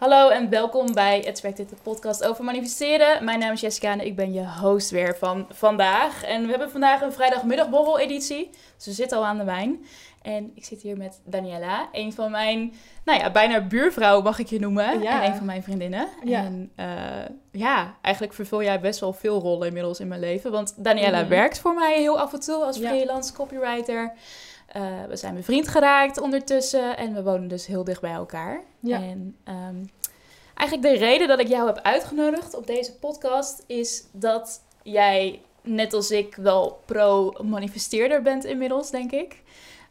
Hallo en welkom bij Expected, de podcast over manifesteren. Mijn naam is Jessica en ik ben je host weer van vandaag. En we hebben vandaag een vrijdagmiddagborrel editie, dus we zitten al aan de wijn. En ik zit hier met Daniela, een van mijn, nou ja, bijna buurvrouw mag ik je noemen. Ja. En een van mijn vriendinnen. Ja. En eh, ja, eigenlijk vervul jij best wel veel rollen inmiddels in mijn leven. Want Daniela Mhm. werkt voor mij heel af en toe als Ja. freelance copywriter. Eh, we zijn bevriend geraakt ondertussen en we wonen dus heel dicht bij elkaar. Ja. En ehm, eigenlijk de reden dat ik jou heb uitgenodigd op deze podcast is dat jij, net als ik, wel pro-manifesteerder bent inmiddels, denk ik.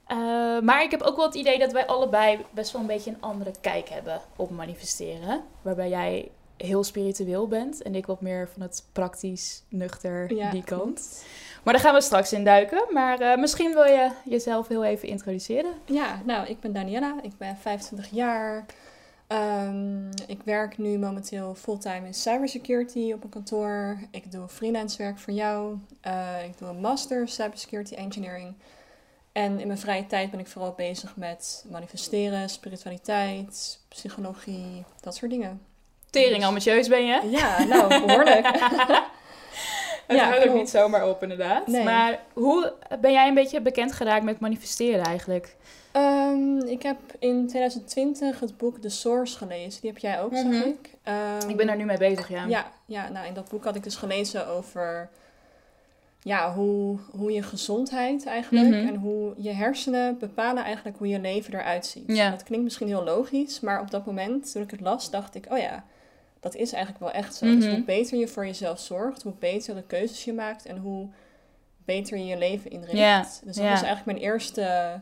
Eh, maar ik heb ook wel het idee dat wij allebei best wel een beetje een andere kijk hebben op manifesteren. Waarbij jij heel spiritueel bent en ik wat meer van het praktisch, nuchter, Ja, die kant. klopt. Maar daar gaan we straks in duiken. Maar eh, misschien wil je jezelf heel even introduceren. Ja, nou, ik ben Daniela. Ik ben 25 jaar. Ehm, ik werk nu momenteel fulltime in cybersecurity op een kantoor. Ik doe freelance werk voor jou. Eh, ik doe een master cybersecurity engineering. En in mijn vrije tijd ben ik vooral bezig met manifesteren, spiritualiteit, psychologie, dat soort dingen. Tering ambitieus ben je. Ja, nou, behoorlijk. Het Ja, houdt ook niet zomaar op, inderdaad. Nee. Maar hoe ben jij een beetje bekend geraakt met manifesteren eigenlijk? Ehm, ik heb in 2020 het boek The Source gelezen. Die heb jij ook, Mhm. zag ik. Ehm, Ik ben daar nu mee bezig, ja. Ja, ja, nou in dat boek had ik dus gelezen over ja, hoe, hoe je gezondheid eigenlijk Mhm. en hoe je hersenen bepalen eigenlijk hoe je leven eruit ziet. Ja. Dat klinkt misschien heel logisch, maar op dat moment toen ik het las dacht ik, oh ja, dat is eigenlijk wel echt zo. Mhm. Dus hoe beter je voor jezelf zorgt, hoe beter de keuzes je maakt en hoe beter je je leven inricht. Dus dat ja. was eigenlijk mijn eerste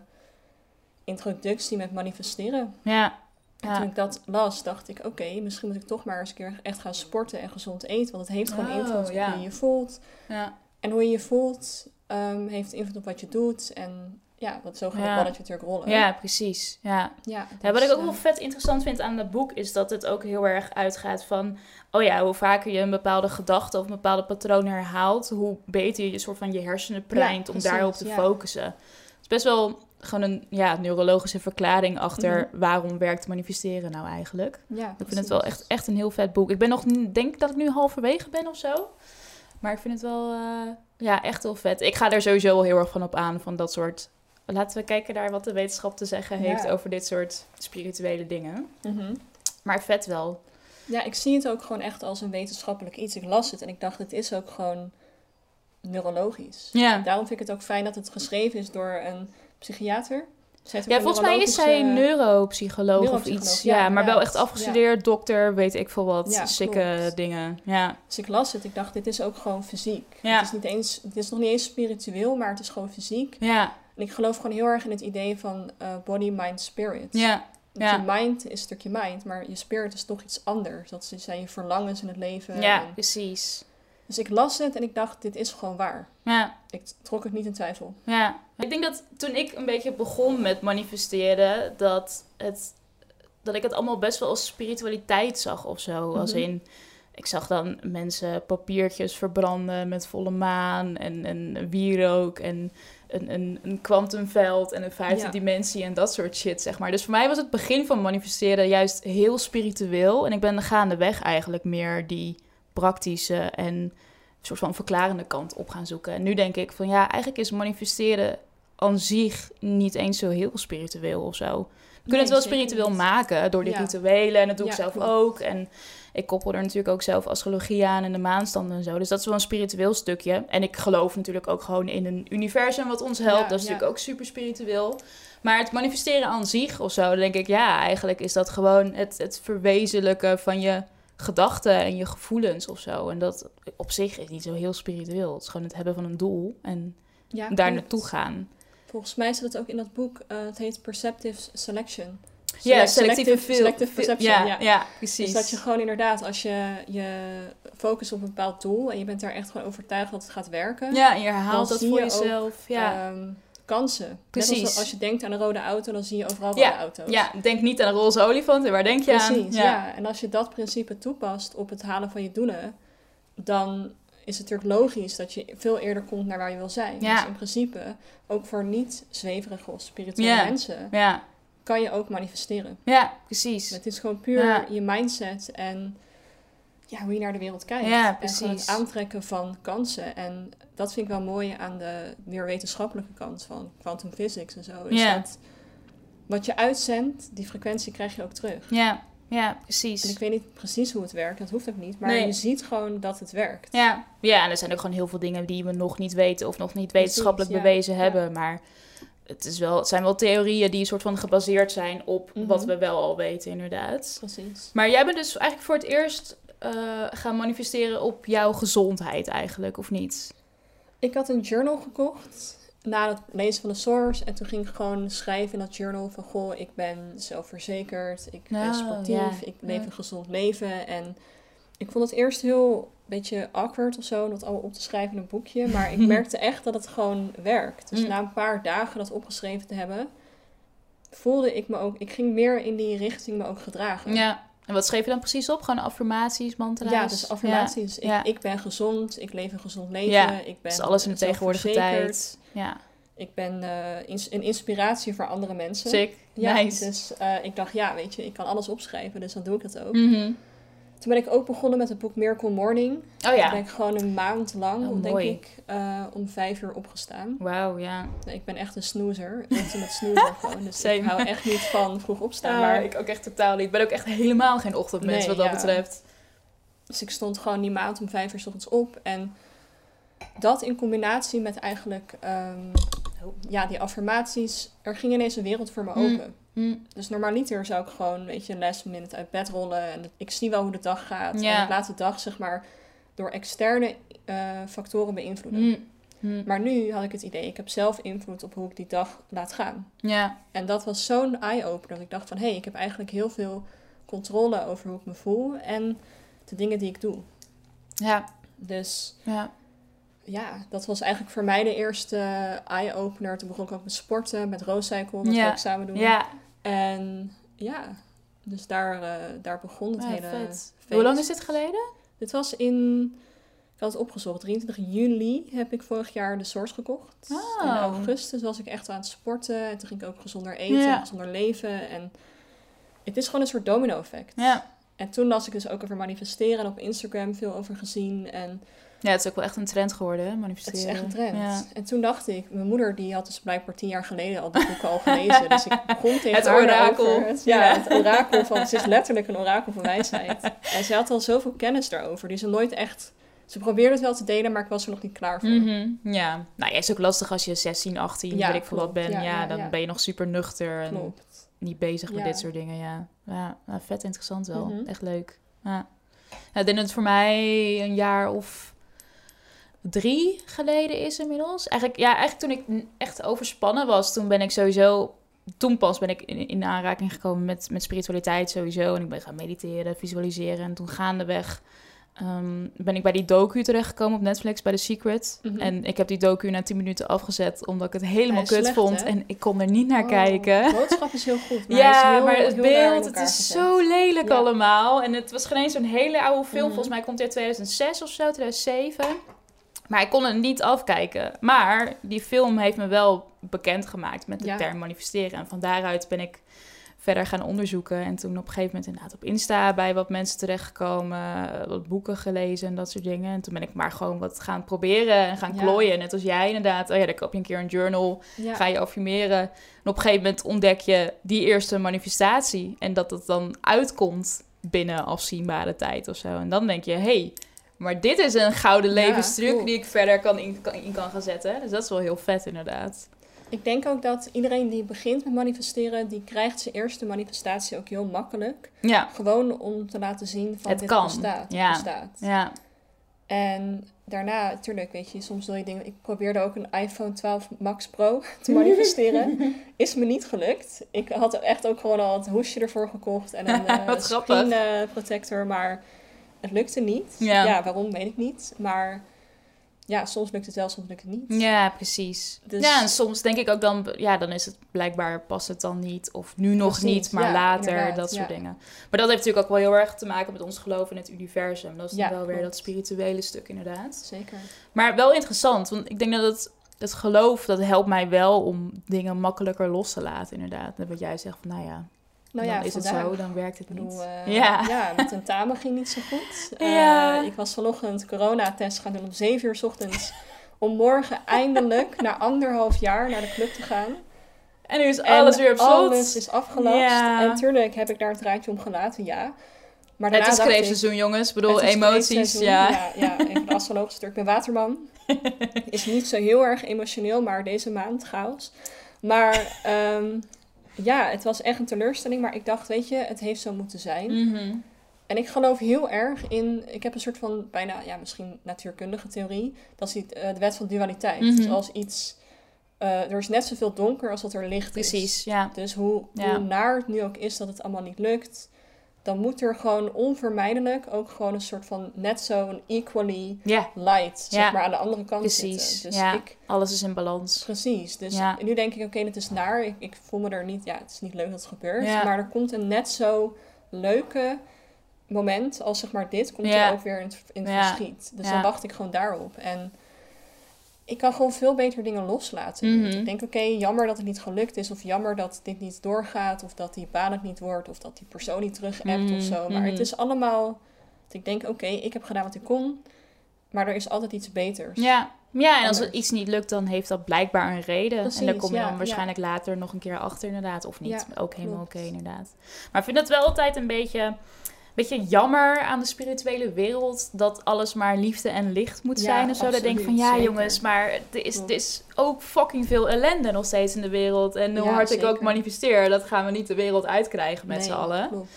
introductie met manifesteren. Ja. En toen ik dat las, dacht ik, oké, misschien moet ik toch maar eens een keer echt gaan sporten en gezond eten. Want het heeft gewoon Oh, invloed op hoe je je voelt. ja. En hoe je je voelt ehm, heeft invloed op wat je doet. En ja, wat zo gaat het balletje natuurlijk rollen. Ja, precies. Ja. ja, Ja, wat dus, ik ook eh, wel vet interessant vind aan dat boek is dat het ook heel erg uitgaat van, oh ja, hoe vaker je een bepaalde gedachte of een bepaalde patroon herhaalt, hoe beter je je soort van je hersenen primet om daarop te focussen. Het is best wel gewoon een ja, neurologische verklaring achter waarom werkt manifesteren nou eigenlijk. Ja, Ik vind het wel echt, echt een heel vet boek. Ik ben nog, denk dat ik nu halverwege ben of zo. Maar ik vind het wel, eh, ja, echt heel vet. Ik ga er sowieso wel heel erg van op aan, van dat soort... Laten we kijken naar wat de wetenschap te zeggen heeft Ja. over dit soort spirituele dingen. Mhm. Maar vet wel. Ja, ik zie het ook gewoon echt als een wetenschappelijk iets. Ik las het en ik dacht, het is ook gewoon neurologisch. Ja. Daarom vind ik het ook fijn dat het geschreven is door een psychiater. Zij Ja, volgens mij is zij neurologische- neuropsycholoog of Neuropsycholoog, iets. ja, Ja, maar wel echt afgestudeerd, dokter, weet ik veel wat. Ja, sikke dingen. Ja. Dus ik las het, ik dacht, dit is ook gewoon fysiek. Ja. Het, is niet eens, het is nog niet eens spiritueel, maar het is gewoon fysiek. Ja. En ik geloof gewoon heel erg in het idee van eh, body, mind, spirit. Ja. Want ja. je mind is een stukje mind, maar je spirit is toch iets anders. Dat zijn je verlangens in het leven. Ja, En- precies. dus ik las het en ik dacht, dit is gewoon waar. Ja. Ik trok het niet in twijfel. Ja, ik denk dat toen ik een beetje begon met manifesteren, dat, het, dat ik het allemaal best wel als spiritualiteit zag of zo. Als Mhm. in, ik zag dan mensen papiertjes verbranden met volle maan en, en wierook en een, een, een kwantumveld en een vijfde Ja. dimensie en dat soort shit, zeg maar. Dus voor mij was het begin van manifesteren juist heel spiritueel. En ik ben gaandeweg eigenlijk meer die praktische en soort van verklarende kant op gaan zoeken. En nu denk ik van ja, eigenlijk is manifesteren aan zich niet eens zo heel spiritueel of zo. We kunnen het wel spiritueel maken door die Ja. rituelen en dat doe ik zelf klopt. ook. En ik koppel er natuurlijk ook zelf astrologie aan en de maanstanden en zo. Dus dat is wel een spiritueel stukje. En ik geloof natuurlijk ook gewoon in een universum wat ons helpt. Ja, dat is ja. natuurlijk ook super spiritueel. Maar het manifesteren aan zich of zo, dan denk ik ja, eigenlijk is dat gewoon het, het verwezenlijken van je gedachten en je gevoelens of zo. En dat op zich is niet zo heel spiritueel. Het is gewoon het hebben van een doel en Ja, daar naartoe gaan. Volgens mij staat het ook in dat boek. eh, het heet Perceptive Selection. Ja, Select- selectieve, selective- selective perception, Ja, ja. ja. precies. Dus dat je gewoon inderdaad, als je je focust op een bepaald doel en je bent daar echt gewoon overtuigd dat het gaat werken, ja, en je herhaalt dat voor je ook, jezelf. Ja. ehm, kansen. Precies. als als je denkt aan een rode auto, dan zie je overal Ja, rode auto's. ja, denk niet aan een roze olifant. En waar denk je aan? Precies, ja. En als je dat principe toepast op het halen van je doelen, dan is het natuurlijk logisch dat je veel eerder komt naar waar je wil zijn. Ja. Dus in principe, ook voor niet zweverige of spirituele mensen, Ja, kan je ook manifesteren. Ja, precies. Het is gewoon puur Ja. je mindset en ja, hoe je naar de wereld kijkt. Ja, En gewoon het precies. aantrekken van kansen. En dat vind ik wel mooi aan de meer wetenschappelijke kant van quantum physics en zo. Is Ja. dat wat je uitzendt, die frequentie krijg je ook terug. Ja, ja, En precies. ik weet niet precies hoe het werkt, dat hoeft ook niet. Maar Nee. je ziet gewoon dat het werkt. Ja. ja, en er zijn ook gewoon heel veel dingen die we nog niet weten of nog niet wetenschappelijk ja. bewezen hebben. Maar het, is wel, het zijn wel theorieën die een soort van gebaseerd zijn op Mhm. wat we wel al weten, inderdaad. Precies. Maar jij bent dus eigenlijk voor het eerst eh, gaan manifesteren op jouw gezondheid eigenlijk, of niet? Ik had een journal gekocht na het lezen van de source. En toen ging ik gewoon schrijven in dat journal van... Goh, ik ben zelfverzekerd, ik ben Oh, sportief, ik leef een gezond leven. En ik vond het eerst heel beetje awkward of zo, om dat allemaal op te schrijven in een boekje. Maar ik merkte echt dat het gewoon werkt. Dus Mm. na een paar dagen dat opgeschreven te hebben... voelde ik me ook... Ik ging meer in die richting me ook gedragen. Ja. En wat schreef je dan precies op? Gewoon affirmaties, mantra's? Ja, dus affirmaties. Ja. Ik, Ja. ik ben gezond, ik leef een gezond leven, Ja, ik ben alles in de tegenwoordige zelfverzekerd. tijd. Ja, Ik ben eh, ins- een inspiratie voor andere mensen. sick. Ja, nice. dus eh, ik dacht, ja, weet je, ik kan alles opschrijven, dus dan doe ik dat ook. Mhm. Toen ben ik ook begonnen met het boek Miracle Morning. Oh Toen ben ik gewoon een maand lang, Oh, denk mooi. ik, eh, om vijf uur opgestaan. Wauw, ja. Nee, ik ben echt een snoezer, ultimate snoezer gewoon. Dus Same. ik hou echt niet van vroeg opstaan. maar maar, ik ook echt totaal niet. Ik ben ook echt helemaal geen ochtendmens Nee, wat dat ja. betreft. Dus ik stond gewoon die maand om vijf uur 's ochtends op. En dat in combinatie met eigenlijk ehm, ja, die affirmaties. Er ging ineens een wereld voor me Mm. Hm. Dus normaliter zou ik gewoon, weet je, een last minute uit bed rollen. En ik zie wel hoe de dag gaat. Ja. En ik laat de dag, zeg maar, door externe eh, factoren beïnvloeden. Hm. Hm. Maar nu had ik het idee, ik heb zelf invloed op hoe ik die dag laat gaan. Ja, En dat was zo'n eye-opener. Ik dacht van, hé, hey, ik heb eigenlijk heel veel controle over hoe ik me voel. En de dingen die ik doe. ja, Dus ja. ja, dat was eigenlijk voor mij de eerste eye-opener. Toen begon ik ook met sporten, met Rooscycle, dat Ja. we ook samen doen. Ja, En ja, dus daar, eh, daar begon het Ja, hele vet. feest. Hoe lang is dit geleden? Dit was in, ik had het opgezocht, 23 juli heb ik vorig jaar de Source gekocht. Oh. In augustus was ik echt aan het sporten. En toen ging ik ook gezonder eten, Ja. gezonder leven. En het is gewoon een soort domino-effect. Ja. En toen las ik dus ook over manifesteren en op Instagram veel over gezien. En Ja, het is ook wel echt een trend geworden, hè, het manifesteren. is echt een trend. Ja. En toen dacht ik, mijn moeder die had dus blijkbaar tien jaar geleden al die boeken al gelezen. Dus ik begon tegen Het orakel. Het, ja, Ja. het orakel van, ze is letterlijk een orakel van wijsheid. En ze had al zoveel kennis daarover, die ze nooit echt... Ze probeerde het wel te delen, maar ik was er nog niet klaar voor. Mhm, Ja, nou ja, is ook lastig als je 16, 18, Ja, weet ik veel wat klopt. ben. Ja, dan ben je nog super nuchter en Klopt. niet bezig met dit soort dingen. Ja, ja nou, vet interessant wel. Mhm. Echt leuk. Ja. Ja, ik denk dat het voor mij een jaar of drie geleden is inmiddels. Eigenlijk, ja, eigenlijk toen ik echt overspannen was, toen ben ik sowieso... Toen pas ben ik in, in aanraking gekomen met, met spiritualiteit sowieso. En ik ben gaan mediteren, visualiseren. En toen gaandeweg ehm, ben ik bij die docu terechtgekomen op Netflix, bij The Secret. Mhm. En ik heb die docu na 10 minuten afgezet, omdat ik het helemaal kut slecht, vond. hè? En ik kon er niet naar Oh, kijken. De boodschap is heel goed, maar Ja, heel, maar het beeld, het is gezet. zo lelijk Ja. allemaal. En het was geen eens zo'n hele oude film. Mhm. Volgens mij komt hij uit 2006 of zo, 2007. Maar ik kon het niet afkijken. Maar die film heeft me wel bekendgemaakt met de Ja. term manifesteren. En van daaruit ben ik verder gaan onderzoeken. En toen op een gegeven moment inderdaad op Insta bij wat mensen terechtgekomen. eh, Wat boeken gelezen en dat soort dingen. En toen ben ik maar gewoon wat gaan proberen en gaan Ja. klooien. Net als jij inderdaad. Oh ja, dan koop je een keer een journal Ja. ga je affirmeren. En op een gegeven moment ontdek je die eerste manifestatie. En dat het dan uitkomt binnen afzienbare tijd of zo. En dan denk je, hé, hey, maar dit is een gouden Ja, klopt. die ik verder kan in, kan, in kan gaan zetten. Dus dat is wel heel vet inderdaad. Ik denk ook dat iedereen die begint met manifesteren, die krijgt zijn eerste manifestatie ook heel makkelijk. Ja, Gewoon om te laten zien van Het dit kan. bestaat. het Ja. bestaat. ja, En daarna, natuurlijk, weet je, soms wil je dingen... Ik probeerde ook een iPhone 12 Max Pro te manifesteren. Is me niet gelukt. Ik had echt ook gewoon al het hoesje ervoor gekocht en een eh, protector, maar het lukte niet. Ja. waarom, weet ik niet. Maar ja, soms lukt het wel, soms lukt het niet. ja, precies. Dus- Ja, en soms denk ik ook dan, ja, dan is het blijkbaar past het dan niet. Of nu nog niet, maar ja, later, dat soort ja. dingen. Maar dat heeft natuurlijk ook wel heel erg te maken met ons geloof in het universum. Dat is dan wel weer dat spirituele stuk inderdaad. Zeker. Maar wel interessant, want ik denk dat het dat geloof, dat helpt mij wel om dingen makkelijker los te laten, inderdaad. En wat jij zegt van, nou ja, Nou dan ja, is het zo, dan werkt het Ik niet. bedoel, eh, Ja. ja. mijn tentamen ging niet zo goed. Eh, Ja. ik was vanochtend coronatest gaan doen om 7 uur 's ochtends. Om morgen eindelijk, na anderhalf jaar, naar de club te gaan. En nu is En alles weer op slot. Alles is afgelast. Ja. En tuurlijk heb ik daar het draadje om gelaten, ja. Maar het is ik, kreefseizoen, jongens. Ik bedoel, emoties, ja. Ja, ja even de astrologische stuk. Ik ben waterman. is niet zo heel erg emotioneel, maar deze maand chaos. Maar ehm, ja, het was echt een teleurstelling. Maar ik dacht, weet je, het heeft zo moeten zijn. Mhm. En ik geloof heel erg in, ik heb een soort van bijna, ja, misschien natuurkundige theorie. Dat is die, eh, de wet van dualiteit. Mhm. Dus als iets, eh, er is net zoveel donker als dat er licht is. Precies, ja. Dus hoe, Ja. hoe naar het nu ook is dat het allemaal niet lukt, dan moet er gewoon onvermijdelijk ook gewoon een soort van net zo'n equally Ja, light, zeg maar, aan de andere kant Precies, zitten. Dus ja. ik, alles is in balans. precies. Dus Ja. nu denk ik, oké, het is naar. Ik, ik voel me er niet, ja, het is niet leuk dat het gebeurt. Ja. Maar er komt een net zo leuke moment als zeg maar dit, komt er ook weer in het, in het verschiet. Dus dan wacht ik gewoon daarop. En ik kan gewoon veel beter dingen loslaten. Mhm. Ik denk, oké, jammer dat het niet gelukt is. Of jammer dat dit niet doorgaat. Of dat die baan het niet wordt. Of dat die persoon niet terug appt Mhm, of zo. Maar mhm. het is allemaal... Dat ik denk, oké, ik heb gedaan wat ik kon. Maar er is altijd iets beters. Ja. Ja, en als het iets niet lukt, dan heeft dat blijkbaar een reden. en daar kom je ja, dan waarschijnlijk later nog een keer achter, inderdaad. Of niet. Ja, ook helemaal oké, inderdaad. Maar ik vind het wel altijd een beetje, beetje jammer aan de spirituele wereld... dat alles maar liefde en licht moet Ja, zijn of zo. Dat ik denk van, absoluut, ja zeker. jongens, maar er is, er ook fucking veel ellende nog steeds in de wereld. En hoe Ja, hard ik ook manifesteer, dat gaan we niet de wereld uitkrijgen met Nee, z'n allen. klopt.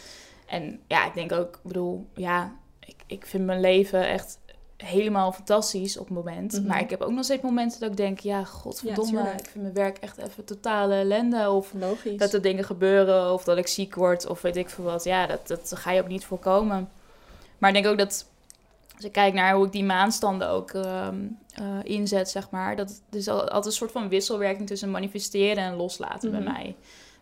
En ja, ik denk ook, ik bedoel, ja, ik, ik vind mijn leven echt helemaal fantastisch op het moment. Mhm. Maar ik heb ook nog steeds momenten dat ik denk, ja, godverdomme, ik vind mijn werk echt even totale ellende. Of Logisch. dat er dingen gebeuren, of dat ik ziek word, of weet ik veel wat. Ja, dat, dat ga je ook niet voorkomen. Maar ik denk ook dat, als ik kijk naar hoe ik die maanstanden ook ehm, eh, inzet, zeg maar, dat is al- altijd een soort van wisselwerking tussen manifesteren en loslaten Mhm. bij mij.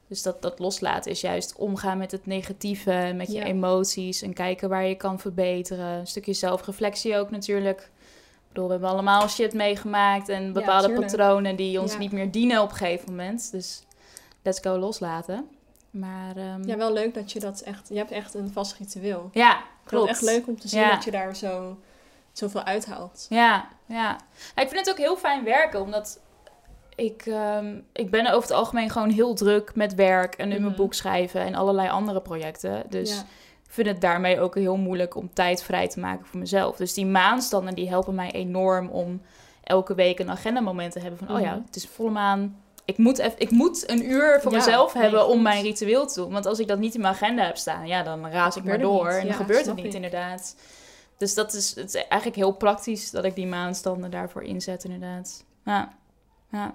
Dus dat, dat loslaten is juist omgaan met het negatieve, met je Ja. emoties en kijken waar je kan verbeteren. Een stukje zelfreflectie ook natuurlijk. Ik bedoel, we hebben allemaal shit meegemaakt en bepaalde patronen die ons Ja. niet meer dienen op een gegeven moment. Dus let's go loslaten. Maar ehm, Ja, wel leuk dat je dat echt... Je hebt echt een vast ritueel. ja, klopt. het echt leuk om te zien dat je daar zo, zoveel uithaalt. Ja, ja. Ja, Ik vind het ook heel fijn werken, omdat ik, ehm, ik ben over het algemeen gewoon heel druk met werk en nu mijn Mhm. boek schrijven en allerlei andere projecten. Dus Ja. ik vind het daarmee ook heel moeilijk om tijd vrij te maken voor mezelf. Dus die maanstanden die helpen mij enorm om elke week een agendamoment te hebben van, oh ja, Mhm. het is volle maan. Ik moet, even, ik moet een uur voor Ja, mezelf nee, hebben om mijn ritueel te doen. Want als ik dat niet in mijn agenda heb staan, ja, dan raas ik maar door. En dan gebeurt het niet, ik. inderdaad. Dus dat is, het is eigenlijk heel praktisch dat ik die maanstanden daarvoor inzet, inderdaad. Ja, ja.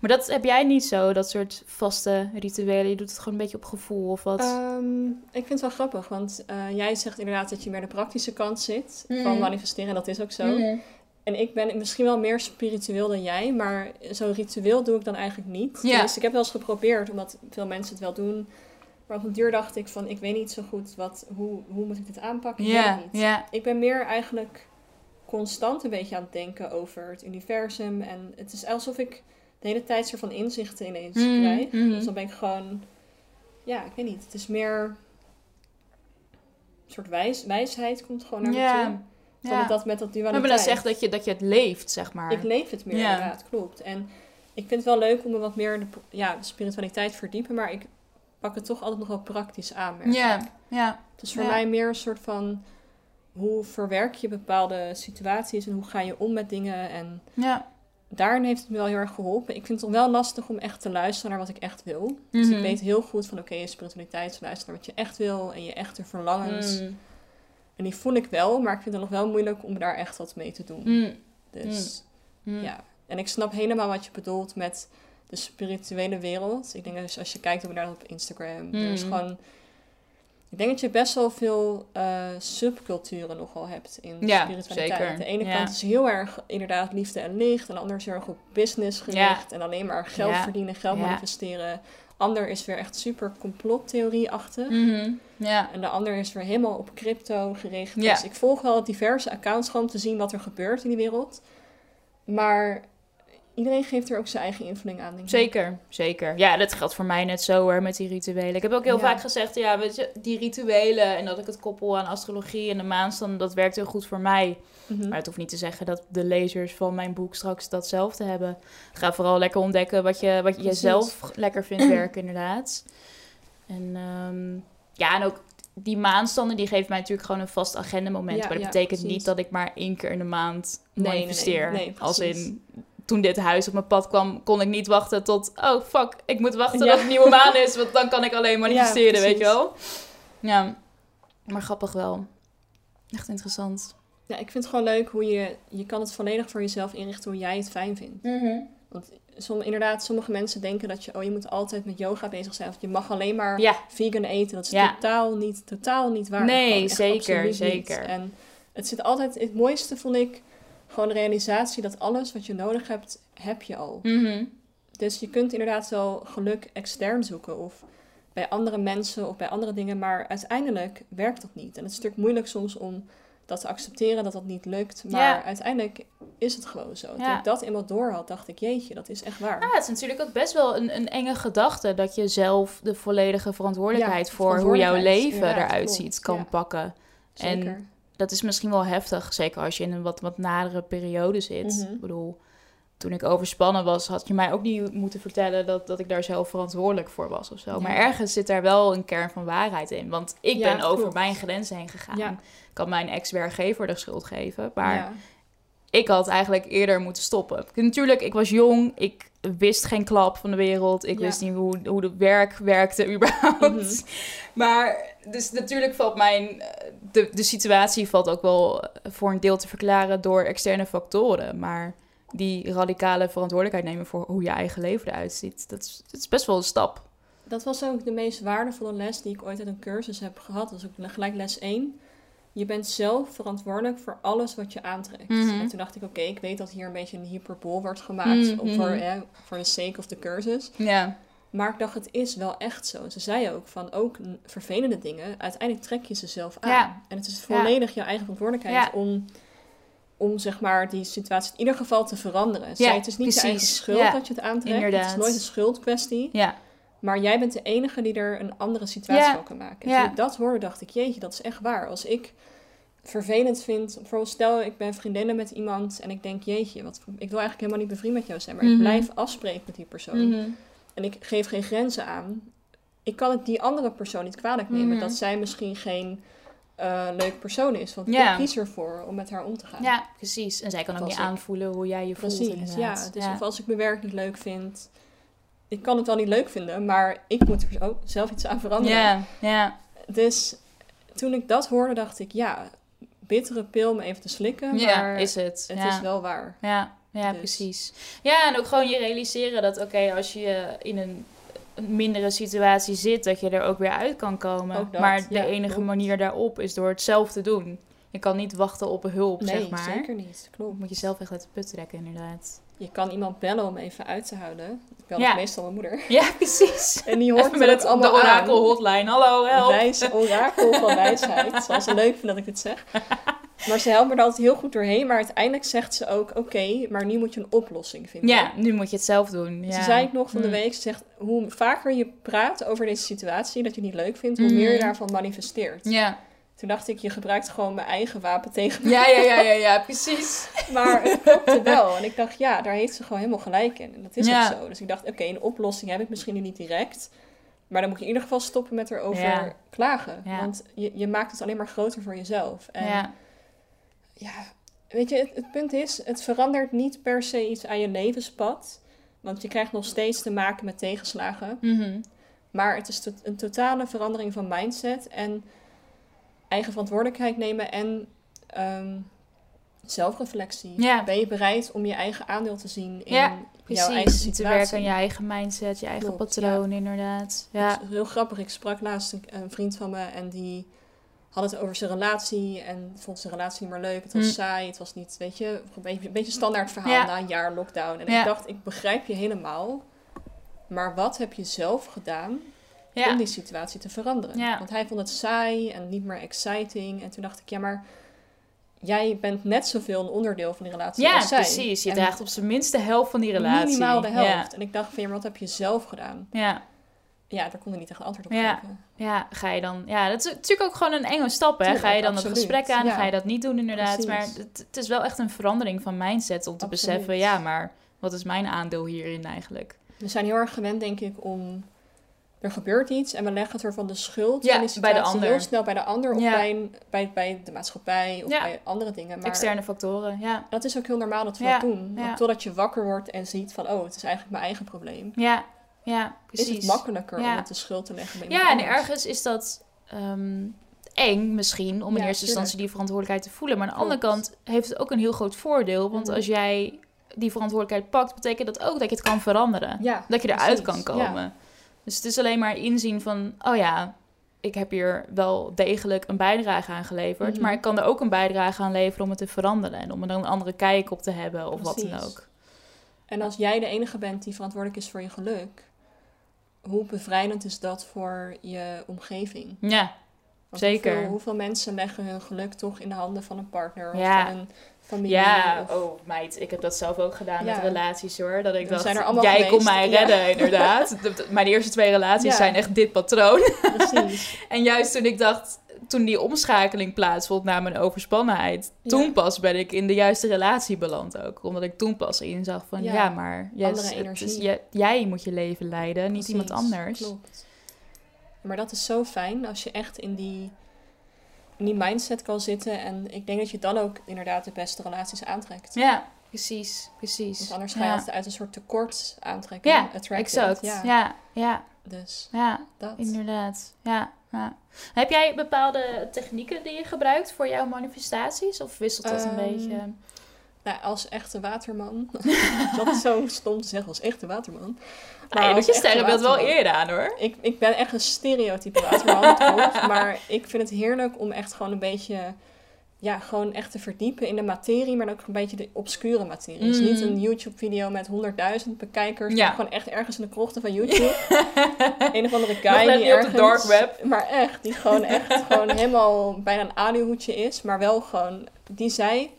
Maar dat heb jij niet zo, dat soort vaste rituelen. Je doet het gewoon een beetje op gevoel of wat? Ehm, ik vind het wel grappig, want eh, jij zegt inderdaad dat je meer de praktische kant zit van Mhm. manifesteren. En dat is ook zo. Mhm. En ik ben misschien wel meer spiritueel dan jij, maar zo'n ritueel doe ik dan eigenlijk niet. Dus ik heb wel eens geprobeerd, omdat veel mensen het wel doen. Maar op een duur dacht ik van, ik weet niet zo goed wat, hoe, hoe moet ik dit aanpakken. Ik Ja, niet. Ik ben meer eigenlijk constant een beetje aan het denken over het universum. En het is alsof ik de hele tijd soort van inzichten ineens Mhm, krijg. mhm. Dus dan ben ik gewoon... Ja, ik weet niet. Het is meer... Een soort wijs, wijsheid komt gewoon naar me Ja, toe. Van ja. dat, met dat dualiteit. hebben dan zegt dat je, dat je het leeft, zeg maar. Ik leef het meer, Ja. inderdaad. Klopt. En ik vind het wel leuk om me wat meer in de ja, de spiritualiteit te verdiepen. Maar ik pak het toch altijd nog wel praktisch aan. ja, ja, Het is voor Ja. mij meer een soort van hoe verwerk je bepaalde situaties en hoe ga je om met dingen. En ja. Daarin heeft het me wel heel erg geholpen. Ik vind het wel lastig om echt te luisteren naar wat ik echt wil. Dus Mhm. ik weet heel goed van oké, spiritualiteit is luisteren naar wat je echt wil en je echte verlangens. Mm. En die voel ik wel, maar ik vind het nog wel moeilijk om daar echt wat mee te doen. Mm. Dus ja. En ik snap helemaal wat je bedoelt met de spirituele wereld. Ik denk dus als je kijkt naar op Instagram, er is gewoon. Ik denk dat je best wel veel eh, subculturen nogal hebt in Ja, spiritualiteit. zeker. De ene Ja. kant is heel erg inderdaad liefde en licht. En de ander is heel erg op business gericht. En alleen maar geld verdienen, geld manifesteren. Ander is weer echt super complottheorie-achtig. Mhm. Ja. En de ander is weer helemaal op crypto gericht. Dus ik volg wel diverse accounts gewoon om te zien wat er gebeurt in die wereld. Maar iedereen geeft er ook zijn eigen invulling aan. Denk ik. Zeker, zeker. Ja, dat geldt voor mij net zo hoor, met die rituelen. Ik heb ook heel Ja. vaak gezegd, ja, weet je, die rituelen en dat ik het koppel aan astrologie en de maanstand, dat werkt heel goed voor mij. Mhm. Maar het hoeft niet te zeggen dat de lezers van mijn boek straks datzelfde hebben. Ga vooral lekker ontdekken wat je, wat je Precies. zelf lekker vindt werken, inderdaad. En ehm, ja, en ook die maanstanden, die geven mij natuurlijk gewoon een vast agendamoment. Ja, maar dat ja, betekent precies. niet dat ik maar één keer in de maand Nee, nee, nee. Als in, toen dit huis op mijn pad kwam, kon ik niet wachten tot... Oh, fuck, ik moet wachten Ja. dat het nieuwe maan is, want dan kan ik alleen manifesteren, weet je wel. Ja, maar grappig wel. Echt interessant. Ja, ik vind het gewoon leuk hoe je... Je kan het volledig voor jezelf inrichten hoe jij het fijn vindt. Want som, inderdaad, sommige mensen denken dat je... Oh, je moet altijd met yoga bezig zijn. Of je mag alleen maar Ja, vegan eten. Dat is totaal, niet, totaal niet waar. Nee, zeker, niet. zeker. En het zit altijd... Het mooiste vond ik gewoon de realisatie dat alles wat je nodig hebt, heb je al. mhm. Dus je kunt inderdaad wel geluk extern zoeken of bij andere mensen of bij andere dingen, maar uiteindelijk werkt dat niet. En het is natuurlijk moeilijk soms om dat te accepteren dat dat niet lukt, maar Ja. uiteindelijk is het gewoon zo. Toen Ja. ik dat eenmaal door had, dacht ik, jeetje, dat is echt waar. Ja, het is natuurlijk ook best wel een, een enge gedachte dat je zelf de volledige verantwoordelijkheid Ja, voor hoe jouw leven eruit ziet kan Ja. pakken. Zeker. en Dat is misschien wel heftig, zeker als je in een wat, wat nadere periode zit. Mhm. Ik bedoel, toen ik overspannen was, had je mij ook niet moeten vertellen dat, dat ik daar zelf verantwoordelijk voor was of zo. Ja. Maar ergens zit daar wel een kern van waarheid in. Want ik Ja, ben over klopt. mijn grenzen heen gegaan. Ja. Ik kan mijn ex-werkgever de schuld geven, maar ik had eigenlijk eerder moeten stoppen. Natuurlijk, ik was jong, ik wist geen klap van de wereld. Ik wist niet hoe, hoe het werk werkte überhaupt. Mhm. Maar, dus natuurlijk valt mijn... eh, De, de situatie valt ook wel voor een deel te verklaren door externe factoren. Maar die radicale verantwoordelijkheid nemen voor hoe je eigen leven eruit ziet, dat is, dat is best wel een stap. Dat was ook de meest waardevolle les die ik ooit uit een cursus heb gehad. Dat was ook gelijk les 1. Je bent zelf verantwoordelijk voor alles wat je aantrekt. Mhm. En toen dacht ik, oké, ik weet dat hier een beetje een hyperbool wordt gemaakt Mhm. voor, eh, voor de sake of the cursus. Ja, Maar ik dacht, het is wel echt zo. Ze zei ook van ook vervelende dingen, uiteindelijk trek je ze zelf aan. Ja. En het is volledig jouw eigen verantwoordelijkheid om, om zeg maar die situatie in ieder geval te veranderen. Ja, zei, het is niet je eigen precies. schuld Ja, dat je het aantrekt. Het is nooit een schuldkwestie. ja, Maar jij bent de enige die er een andere situatie van kan maken. En Ja. toen ik dat hoorde, dacht ik, jeetje, dat is echt waar. Als ik vervelend vind, bijvoorbeeld stel ik ben vriendinnen met iemand en ik denk, jeetje, wat, ik wil eigenlijk helemaal niet bevriend met jou zijn, maar Mhm. ik blijf afspreken met die persoon Mhm. En ik geef geen grenzen aan. Ik kan het die andere persoon niet kwalijk nemen Mhm. dat zij misschien geen eh leuk persoon is. Want Ja. ik kies ervoor om met haar om te gaan. ja, precies. En zij kan ook niet ik- aanvoelen hoe jij je voelt. Precies, ja. Dus of als ik mijn werk niet leuk vind, ik kan het wel niet leuk vinden, maar ik moet er ook zelf iets aan veranderen. ja, ja. Dus toen ik dat hoorde, dacht ik, ja, bittere pil om even te slikken, Ja, maar is het. het ja. is wel waar. Ja, ja Dus. precies. Ja, en ook gewoon je realiseren dat, oké, als je in een, mindere situatie zit, dat je er ook weer uit kan komen. Dat, maar de ja, enige klopt. manier daarop is door het zelf te doen. Je kan niet wachten op hulp, Nee, zeg maar. zeker niet. Je Klopt. moet jezelf echt uit de put trekken, inderdaad. Je kan iemand bellen om even uit te houden. Ik bel Ja. meestal mijn moeder. Ja, precies. En die hoort Even met het, allemaal de orakel hotline. Hallo, help. Wijs orakel van wijsheid. Zoals ze leuk vinden dat ik dit zeg. Maar ze helpt me er altijd heel goed doorheen. Maar uiteindelijk zegt ze ook, oké, maar nu moet je een oplossing vinden. Ja, nu moet je het zelf doen. Ja. Ze zei ik nog van de Mm. week, ze zegt, hoe vaker je praat over deze situatie, dat je het niet leuk vindt, hoe meer je daarvan manifesteert. Ja. Toen dacht ik, je gebruikt gewoon mijn eigen wapen tegen me. Ja, ja, ja, ja, ja, precies. Maar het klopte wel. En ik dacht, ja, daar heeft ze gewoon helemaal gelijk in. En dat is Ja. ook zo. Dus ik dacht, oké, een oplossing heb ik misschien nu niet direct. Maar dan moet je in ieder geval stoppen met erover Ja. klagen. Want je, je maakt het alleen maar groter voor jezelf. En ja, weet je, het, het punt is, het verandert niet per se iets aan je levenspad. Want je krijgt nog steeds te maken met tegenslagen. Mhm. Maar het is to- een totale verandering van mindset en eigen verantwoordelijkheid nemen en ehm, zelfreflectie. Ja. Ben je bereid om je eigen aandeel te zien in Ja, jouw eigen te situatie? werken aan je eigen mindset, je eigen Klopt, patroon, inderdaad. Ja. Het is heel grappig. Ik sprak laatst een, een vriend van me en die had het over zijn relatie en vond zijn relatie niet meer leuk. Het was Mm. saai, het was niet, weet je, een beetje, een beetje standaard verhaal Ja. na een jaar lockdown. En Ja. ik dacht, ik begrijp je helemaal. Maar wat heb je zelf gedaan om Ja. die situatie te veranderen. Ja. Want hij vond het saai en niet meer exciting. En toen dacht ik, ja, maar jij bent net zoveel een onderdeel van die relatie Ja, als zij. precies. Je En draagt op zijn minst de helft van die relatie. Minimaal de helft. Ja, En ik dacht van, ja, maar wat heb je zelf gedaan? ja. Ja, daar kon ik niet echt antwoord op Ja. geven. Ja, ga je dan... Ja, dat is natuurlijk ook gewoon een enge stap, hè. Tuurlijk, ga je dan het gesprek aan, Ja. ga je dat niet doen inderdaad. Precies. Maar het, het is wel echt een verandering van mindset om te Absoluut. beseffen... Ja, maar wat is mijn aandeel hierin eigenlijk? We zijn heel erg gewend, denk ik, om... Er gebeurt iets en we leggen het er van de schuld Ja, bij de ander. heel snel bij de ander of bij, een- bij, bij de maatschappij of bij andere dingen. Maar Externe factoren, ja. dat is ook heel normaal dat we dat doen. Totdat je wakker wordt en ziet van, oh, het is eigenlijk mijn eigen probleem. Ja, ja, precies. Is het makkelijker Ja. om het de schuld te leggen bij Ja, en ergens is dat ehm, eng misschien om in Ja, eerste instantie die verantwoordelijkheid te voelen. Maar aan de andere kant heeft het ook een heel groot voordeel. Want Mhm. als jij die verantwoordelijkheid pakt, betekent dat ook dat je het kan veranderen. Ja, Dat je eruit precies. kan komen. Dus het is alleen maar inzien van, oh ja, ik heb hier wel degelijk een bijdrage aan geleverd. Mhm. Maar ik kan er ook een bijdrage aan leveren om het te veranderen. En om er dan een andere kijk op te hebben of wat dan ook. En als jij de enige bent die verantwoordelijk is voor je geluk, hoe bevrijdend is dat voor je omgeving? Ja, Want Zeker. Hoeveel, hoeveel mensen leggen hun geluk toch in de handen van een partner Ja. of van een familie? Ja, of- oh meid, ik heb dat zelf ook gedaan Ja. met relaties hoor. Dat ik dacht, jij geweest. kon mij Ja. redden inderdaad. De- de- Mijn eerste twee relaties zijn echt dit patroon. Precies. En juist toen ik dacht, toen die omschakeling plaatsvond naar mijn overspannenheid, Ja. toen pas ben ik in de juiste relatie beland ook. Omdat ik toen pas inzag van, ja, Ja. maar yes, het is- jij- jij moet je leven leiden, niet iemand anders. Klopt. Maar dat is zo fijn als je echt in die, in die mindset kan zitten. En ik denk dat je dan ook inderdaad de beste relaties aantrekt. Ja, precies, precies. Want anders ga je ja. altijd uit een soort tekort aantrekken. Ja, exact. Ja. Ja, ja, Dus ja, dat. inderdaad. Ja, ja. Heb jij bepaalde technieken die je gebruikt voor jouw manifestaties? Of wisselt dat een Ehm, beetje? Nou, als echte waterman. dat is zo stom te zeggen als echte waterman. Maar je doet als je sterrenbeeld wel waterman- eerder aan hoor. Ik, ik ben echt een stereotype waterman, dat. Maar ik vind het heerlijk om echt gewoon een beetje... Ja, gewoon echt te verdiepen in de materie, maar ook een beetje de obscure materie. Dus Mm. niet een YouTube-video met 100.000 bekijkers, Ja. maar gewoon echt ergens in de krochten van YouTube. een of andere guy die niet op de ergens... dark web. Maar echt, die gewoon echt gewoon helemaal bijna een alihoedje is, maar wel gewoon... Die zei,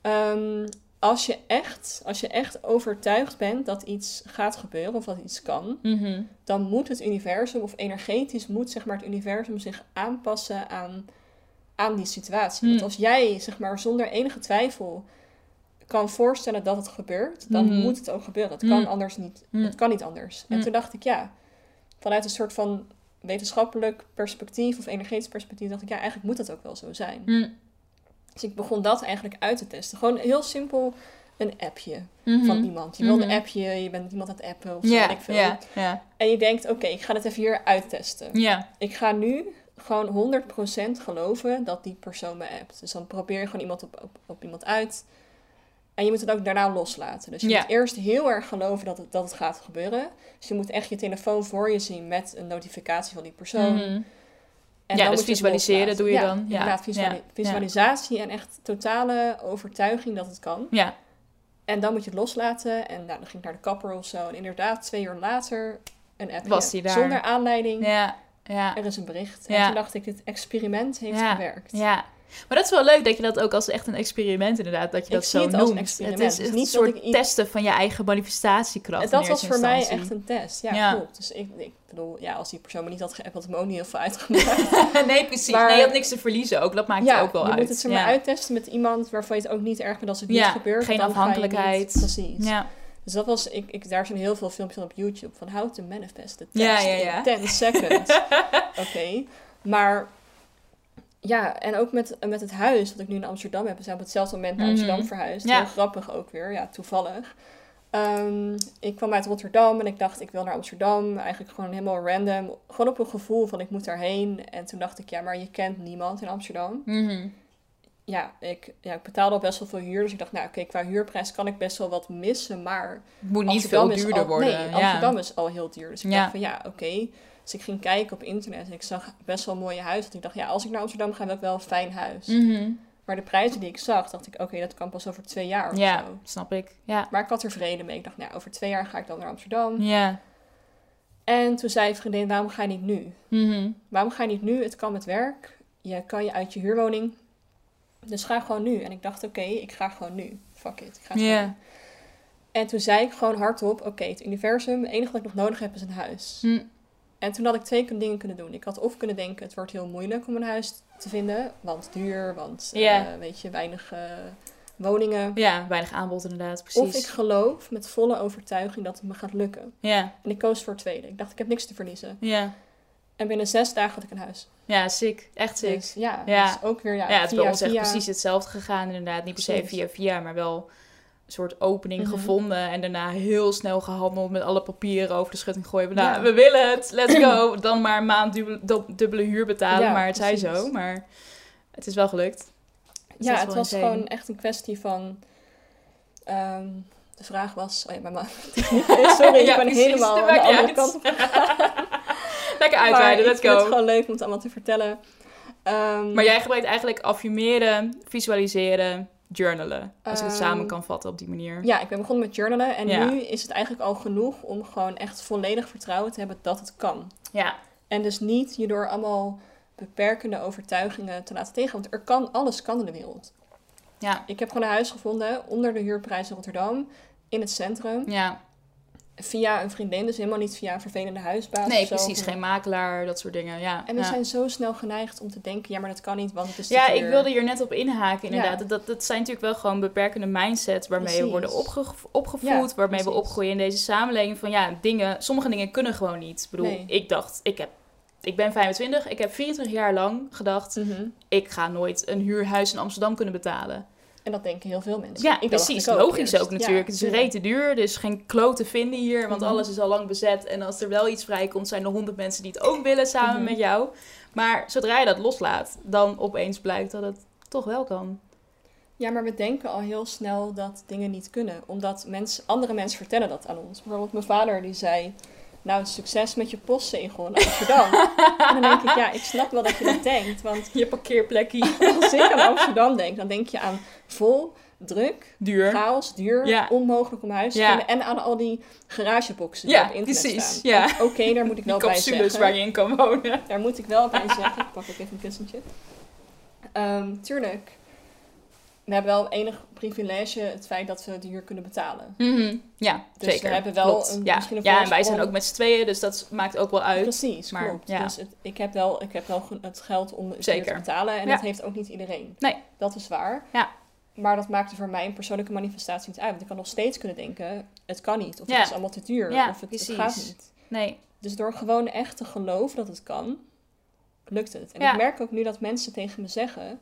ehm, als, je echt, als je echt overtuigd bent dat iets gaat gebeuren of dat iets kan Mhm. dan moet het universum, of energetisch moet zeg maar, het universum zich aanpassen aan, aan die situatie. Hmm. Want als jij zeg maar, zonder enige twijfel kan voorstellen dat het gebeurt, dan Mhm. moet het ook gebeuren. Het kan Hmm. anders niet. Hmm. Het kan niet anders. En Hmm. toen dacht ik, ja, vanuit een soort van wetenschappelijk perspectief of energetisch perspectief, dacht ik, ja, eigenlijk moet dat ook wel zo zijn. Dus ik begon dat eigenlijk uit te testen. Gewoon heel simpel een appje Mhm. van iemand. Je wil Mhm. een appje, je bent iemand aan het appen of zo, weet ik veel. En je denkt, oké, ik ga het even hier uittesten. Ik ga nu gewoon 100% geloven dat die persoon me appt. Dus dan probeer je gewoon iemand op, op, op iemand uit. En je moet het ook daarna loslaten. Dus je moet eerst heel erg geloven dat het, dat het gaat gebeuren. Dus je moet echt je telefoon voor je zien met een notificatie van die persoon. Mhm. En Ja, dan dus moet visualiseren doe je Ja, dan. Ja, Inderdaad, ja, visualisatie en echt totale overtuiging dat het kan. Ja, En dan moet je het loslaten. En nou, dan ging ik naar de kapper of zo. En inderdaad, twee uur later, een appje. Was die daar. Zonder aanleiding. ja, ja. Er is een bericht. En toen dacht ik, het experiment heeft gewerkt. Ja, maar dat is wel leuk dat je dat ook als echt een experiment inderdaad, dat je Ik dat zie zo het als een noemt. Het is Het niet een soort ik testen van je eigen manifestatiekracht. En dat was voor mij echt een test. Ja, Ja. klopt. Dus ik, ik bedoel, ja, als die persoon me niet had geappt, had het me ook niet heel veel uitgemaakt. nee, precies. Maar- nee, je had niks te verliezen ook. Dat maakt ja, er ook wel je uit. moet het zeg maar ja. uittesten met iemand waarvan je het ook niet erg vindt als het niet gebeurt. geen je niet- afhankelijkheid. precies. Ja. Dus dat was, ik, ik, daar zijn heel veel filmpjes op YouTube van how to manifest the Ja, test ja, ja. in 10 seconds. Oké, maar ja, en ook met, met het huis dat ik nu in Amsterdam heb. We zijn op hetzelfde moment naar Mhm. Amsterdam verhuisd. Ja. Heel grappig ook weer, ja, toevallig. Ehm, ik kwam uit Rotterdam en ik dacht, ik wil naar Amsterdam. Eigenlijk gewoon helemaal random. Gewoon op een gevoel van, ik moet daarheen. En toen dacht ik, ja, maar je kent niemand in Amsterdam. Mhm. Ja, ik, ja, ik betaalde al best wel veel huur. Dus ik dacht, nou oké, qua huurprijs kan ik best wel wat missen. Maar Het moet niet Amsterdam veel duurder al, worden. Nee, ja. Amsterdam is al heel duur. Dus ik Ja. dacht van ja, oké. Dus ik ging kijken op internet en ik zag best wel mooie huizen. Want ik dacht, ja, als ik naar Amsterdam ga, wil ik wel een fijn huis. Mhm. Maar de prijzen die ik zag, dacht ik, oké, dat kan pas over twee jaar of Ja, zo. snap ik. Ja. Maar ik had er vrede mee. Ik dacht, nou, over twee jaar ga ik dan naar Amsterdam. Ja. En toen zei een vriendin, waarom ga je niet nu? Mhm. Waarom ga je niet nu? Het kan met werk. Je kan je uit je huurwoning. Dus ga gewoon nu. En ik dacht, oké, ik ga gewoon nu. Fuck it, ik ga gewoon. En toen zei ik gewoon hardop, oké, het universum, het enige wat ik nog nodig heb is een huis. Hm. En toen had ik twee dingen kunnen doen. Ik had of kunnen denken, het wordt heel moeilijk om een huis te vinden. Want duur, want eh, weet je, weinig eh, woningen. Ja, weinig aanbod inderdaad, Of precies. ik geloof met volle overtuiging dat het me gaat lukken. Ja, En ik koos voor het tweede. Ik dacht, ik heb niks te verliezen. ja. En binnen zes dagen had ik een huis. Ja, sick. Echt sick. Dus ja, Ja. dus ook weer ja, ja, het is bij ons echt via. precies hetzelfde gegaan inderdaad. Niet per se via via, maar wel een soort opening Mhm. gevonden. En daarna heel snel gehandeld met alle papieren over de schutting gooien. Nou, Ja. we willen het, let's go. Dan maar een maand dubbele, dub- dubbele huur betalen. Ja, maar het zij precies. zo. Maar het is wel gelukt. Dus Ja, het was gewoon echt een kwestie van... ehm, de vraag was... Oh ja, mijn Sorry, ik ben helemaal aan de andere kant op Lekker uitweiden, ik let's vind het go. gewoon leuk om het allemaal te vertellen. Ehm, Maar jij gebruikt eigenlijk affirmeren, visualiseren, journalen. Als ik het Ehm, samen kan vatten op die manier. Ja, ik ben begonnen met journalen. En Ja. nu is het eigenlijk al genoeg om gewoon echt volledig vertrouwen te hebben dat het kan. Ja, En dus niet je door allemaal beperkende overtuigingen te laten tegen. Want er kan, alles kan in de wereld. ja, Ik heb gewoon een huis gevonden onder de huurprijs in Rotterdam. In het centrum. ja. Via een vriendin, dus helemaal niet via een vervelende huisbaas. Nee, of zo. precies. Geen makelaar, dat soort dingen. Ja, En we ja. zijn zo snel geneigd om te denken, ja, maar dat kan niet, want het is Ja, ik wilde hier net op inhaken, inderdaad. Ja. Dat, dat zijn natuurlijk wel gewoon beperkende mindsets waarmee we worden opge opgevoed, Ja, waarmee we opgroeien in deze samenleving. Van ja, dingen, sommige dingen kunnen gewoon niet. Ik bedoel, Nee. ik dacht, ik, heb, ik ben 25, ik heb 24 jaar lang gedacht, Mhm. ik ga nooit een huurhuis in Amsterdam kunnen betalen. En dat denken heel veel mensen. Ja, Ik precies. ik ook Logisch eerst. ook natuurlijk. Ja, het is rete duur, is geen kloot te vinden hier, want Mhm. alles is al lang bezet. En als er wel iets vrijkomt, zijn er honderd mensen die het ook willen samen Mhm. met jou. Maar zodra je dat loslaat, dan opeens blijkt dat het toch wel kan. Ja, maar we denken al heel snel dat dingen niet kunnen. Omdat mensen, andere mensen vertellen dat aan ons. Bijvoorbeeld mijn vader die zei... Nou, succes met je postzegel in Amsterdam. en dan denk ik, ja, ik snap wel dat je dat denkt. Want Je parkeerplekje. als ik aan Amsterdam denk, dan denk je aan vol, druk, Duur. chaos, duur, Ja. onmogelijk om huis te Ja. vinden. En aan al die garageboxen die Ja, op internet precies, staan. ja. Oké, daar moet ik Die wel bij zeggen. waar je in kan wonen. Daar moet ik wel bij zeggen. Ik pak ook even een kussentje. Ehm, tuurlijk. We hebben wel enig privilege het feit dat we de huur kunnen betalen. Mhm. Ja, Dus zeker. we hebben wel Klopt. een- ja. misschien een ja, en wij zijn ook met z'n tweeën, dus dat maakt ook wel uit. Precies, maar, klopt. ja. Dus het, ik, heb wel, ik heb wel het geld om het Zeker. te betalen. En Ja. dat heeft ook niet iedereen. Nee. Dat is waar. Ja. Maar dat maakte voor mij een persoonlijke manifestatie niet uit. Want ik kan nog steeds kunnen denken, het kan niet. Of het is allemaal te duur. Of het, het gaat niet. Nee. Dus door gewoon echt te geloven dat het kan, lukt het. En ik merk ook nu dat mensen tegen me zeggen,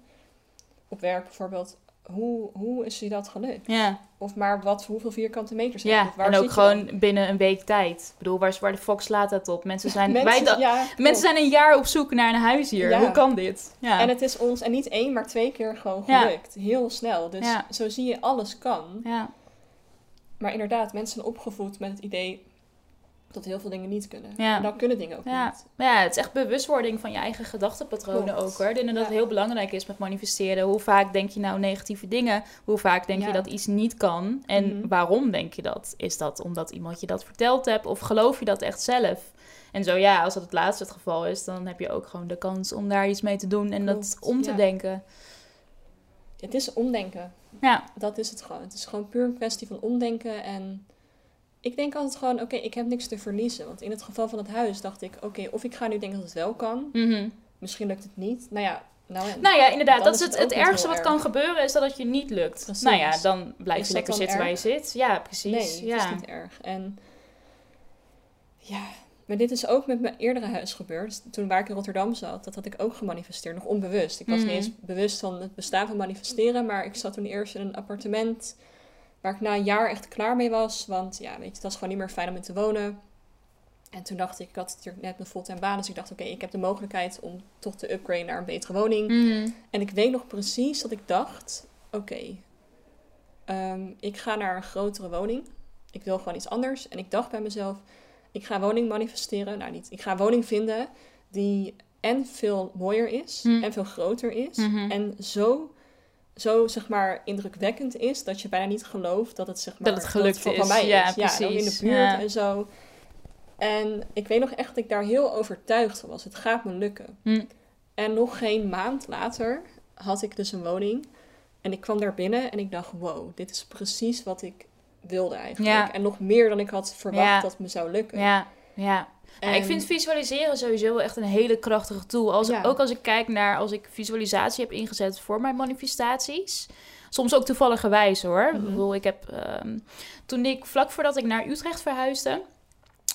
op werk bijvoorbeeld, hoe, hoe is je dat gelukt? Ja. Of maar wat, hoeveel vierkante meters heb Ja? Waar en ook dan? gewoon binnen een week tijd. Ik bedoel, waar, waar de fuck slaat dat op? Mensen zijn, Mensen, wij klopt. mensen zijn een jaar op zoek naar een huis hier. Ja. Hoe kan dit? Ja. En het is ons, en niet één, maar twee keer gewoon Ja. gelukt. Heel snel. Dus Ja. zo zie je, alles kan. ja. Maar inderdaad, mensen zijn opgevoed met het idee dat heel veel dingen niet kunnen. Ja. En dan kunnen dingen ook Ja. niet. Ja, het is echt bewustwording van je eigen gedachtenpatronen Klopt. ook hoor. Ik denk dat het heel belangrijk is met manifesteren. Hoe vaak denk je nou negatieve dingen? Hoe vaak denk je dat iets niet kan? En Mhm. waarom denk je dat? Is dat omdat iemand je dat verteld hebt? Of geloof je dat echt zelf? En zo ja, als dat het laatste het geval is, dan heb je ook gewoon de kans om daar iets mee te doen en dat om te ja. denken. Het is omdenken. Ja, Dat is het gewoon. Het is gewoon puur een kwestie van omdenken. En ik denk altijd gewoon, oké, ik heb niks te verliezen. Want in het geval van het huis dacht ik, oké, of ik ga nu denken dat het wel kan. Mhm. Misschien lukt het niet. Nou ja, nou. Nou ja, inderdaad. Dat is het, het ergste wat kan gebeuren, is dat het je niet lukt. Precies. Nou ja, dan blijf Is je lekker zitten waar je zit. Ja, precies. nee, het ja. is niet erg. En ja, maar dit is ook met mijn eerdere huis gebeurd. Dus Toen waar ik in Rotterdam zat, dat had ik ook gemanifesteerd. Nog onbewust. Ik was Mhm. niet eens bewust van het bestaan van manifesteren. Maar ik zat toen eerst in een appartement waar ik na een jaar echt klaar mee was. Want ja, weet je, het was gewoon niet meer fijn om in te wonen. En toen dacht ik, ik had natuurlijk net een fulltime baan. Dus ik dacht, oké, ik heb de mogelijkheid om toch te upgraden naar een betere woning. Mhm. En ik weet nog precies dat ik dacht: oké, ehm, ik ga naar een grotere woning. Ik wil gewoon iets anders. En ik dacht bij mezelf: ik ga woning manifesteren. Nou, niet. Ik ga woning vinden die en veel mooier is Hm. en veel groter is. Mhm. En zo, zo, zeg maar, indrukwekkend is dat je bijna niet gelooft dat het, zeg maar, Dat het gelukt van, is. van mij Ja, is. Ja, en ook in de precies. buurt Ja. en zo. En ik weet nog echt dat ik daar heel overtuigd van was. Het gaat me lukken. Hm. En nog geen maand later had ik dus een woning. En ik kwam daar binnen en ik dacht, wow, dit is precies wat ik wilde eigenlijk. Ja. En nog meer dan ik had verwacht Ja. dat me zou lukken. Ja, ja. Ja, ik En- vind visualiseren sowieso echt een hele krachtige tool. Als, Ja. Ook als ik kijk naar als ik visualisatie heb ingezet voor mijn manifestaties. Soms ook toevalligerwijs hoor. Mhm. Ik bedoel, ik heb ehm, toen ik vlak voordat ik naar Utrecht verhuisde,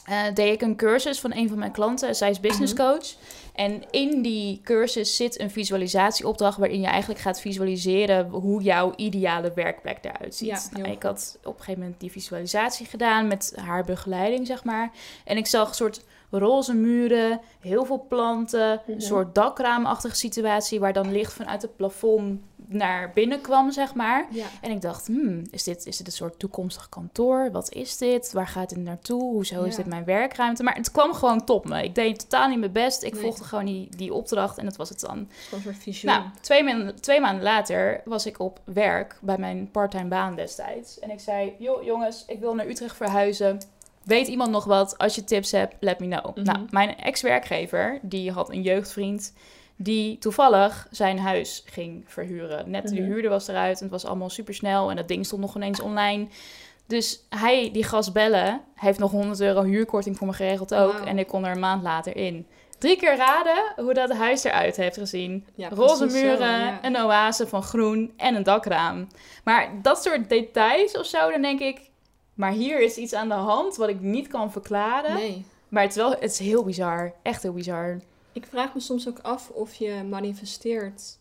eh, deed ik een cursus van een van mijn klanten. Zij is business Mhm. coach. En in die cursus zit een visualisatieopdracht waarin je eigenlijk gaat visualiseren hoe jouw ideale werkplek eruit ziet. Ja, Nou, ik had op een gegeven moment die visualisatie gedaan met haar begeleiding, zeg maar. En ik zag een soort roze muren, heel veel planten, een Mhm. soort dakraamachtige situatie waar dan licht vanuit het plafond naar binnen kwam, zeg maar. Ja. En ik dacht, hmm, is, dit, is dit een soort toekomstig kantoor? Wat is dit? Waar gaat het naartoe? Hoezo is dit mijn werkruimte? Maar het kwam gewoon top me. Ik deed totaal niet mijn best. Ik Nee. volgde gewoon die, die opdracht en dat was het dan. Het een. Nou, twee, maanden, twee maanden later was ik op werk bij mijn parttime baan destijds. En ik zei, joh jongens, ik wil naar Utrecht verhuizen. Weet iemand nog wat? Als je tips hebt, let me know. Mhm. Nou, mijn ex-werkgever, die had een jeugdvriend... die toevallig zijn huis ging verhuren. Net de Mhm. huurder was eruit en het was allemaal super snel... en dat ding stond nog ineens online... Dus hij, die gast bellen, heeft nog 100 euro huurkorting voor me geregeld ook. En ik kon er een maand later in. Drie keer raden hoe dat huis eruit heeft gezien. Ja, Roze zo, muren, ja. een oase van groen en een dakraam. Maar dat soort details of zo, dan denk ik... Maar hier is iets aan de hand wat ik niet kan verklaren. Nee. Maar het is wel het is heel bizar. Echt heel bizar. Ik vraag me soms ook af of je manifesteert,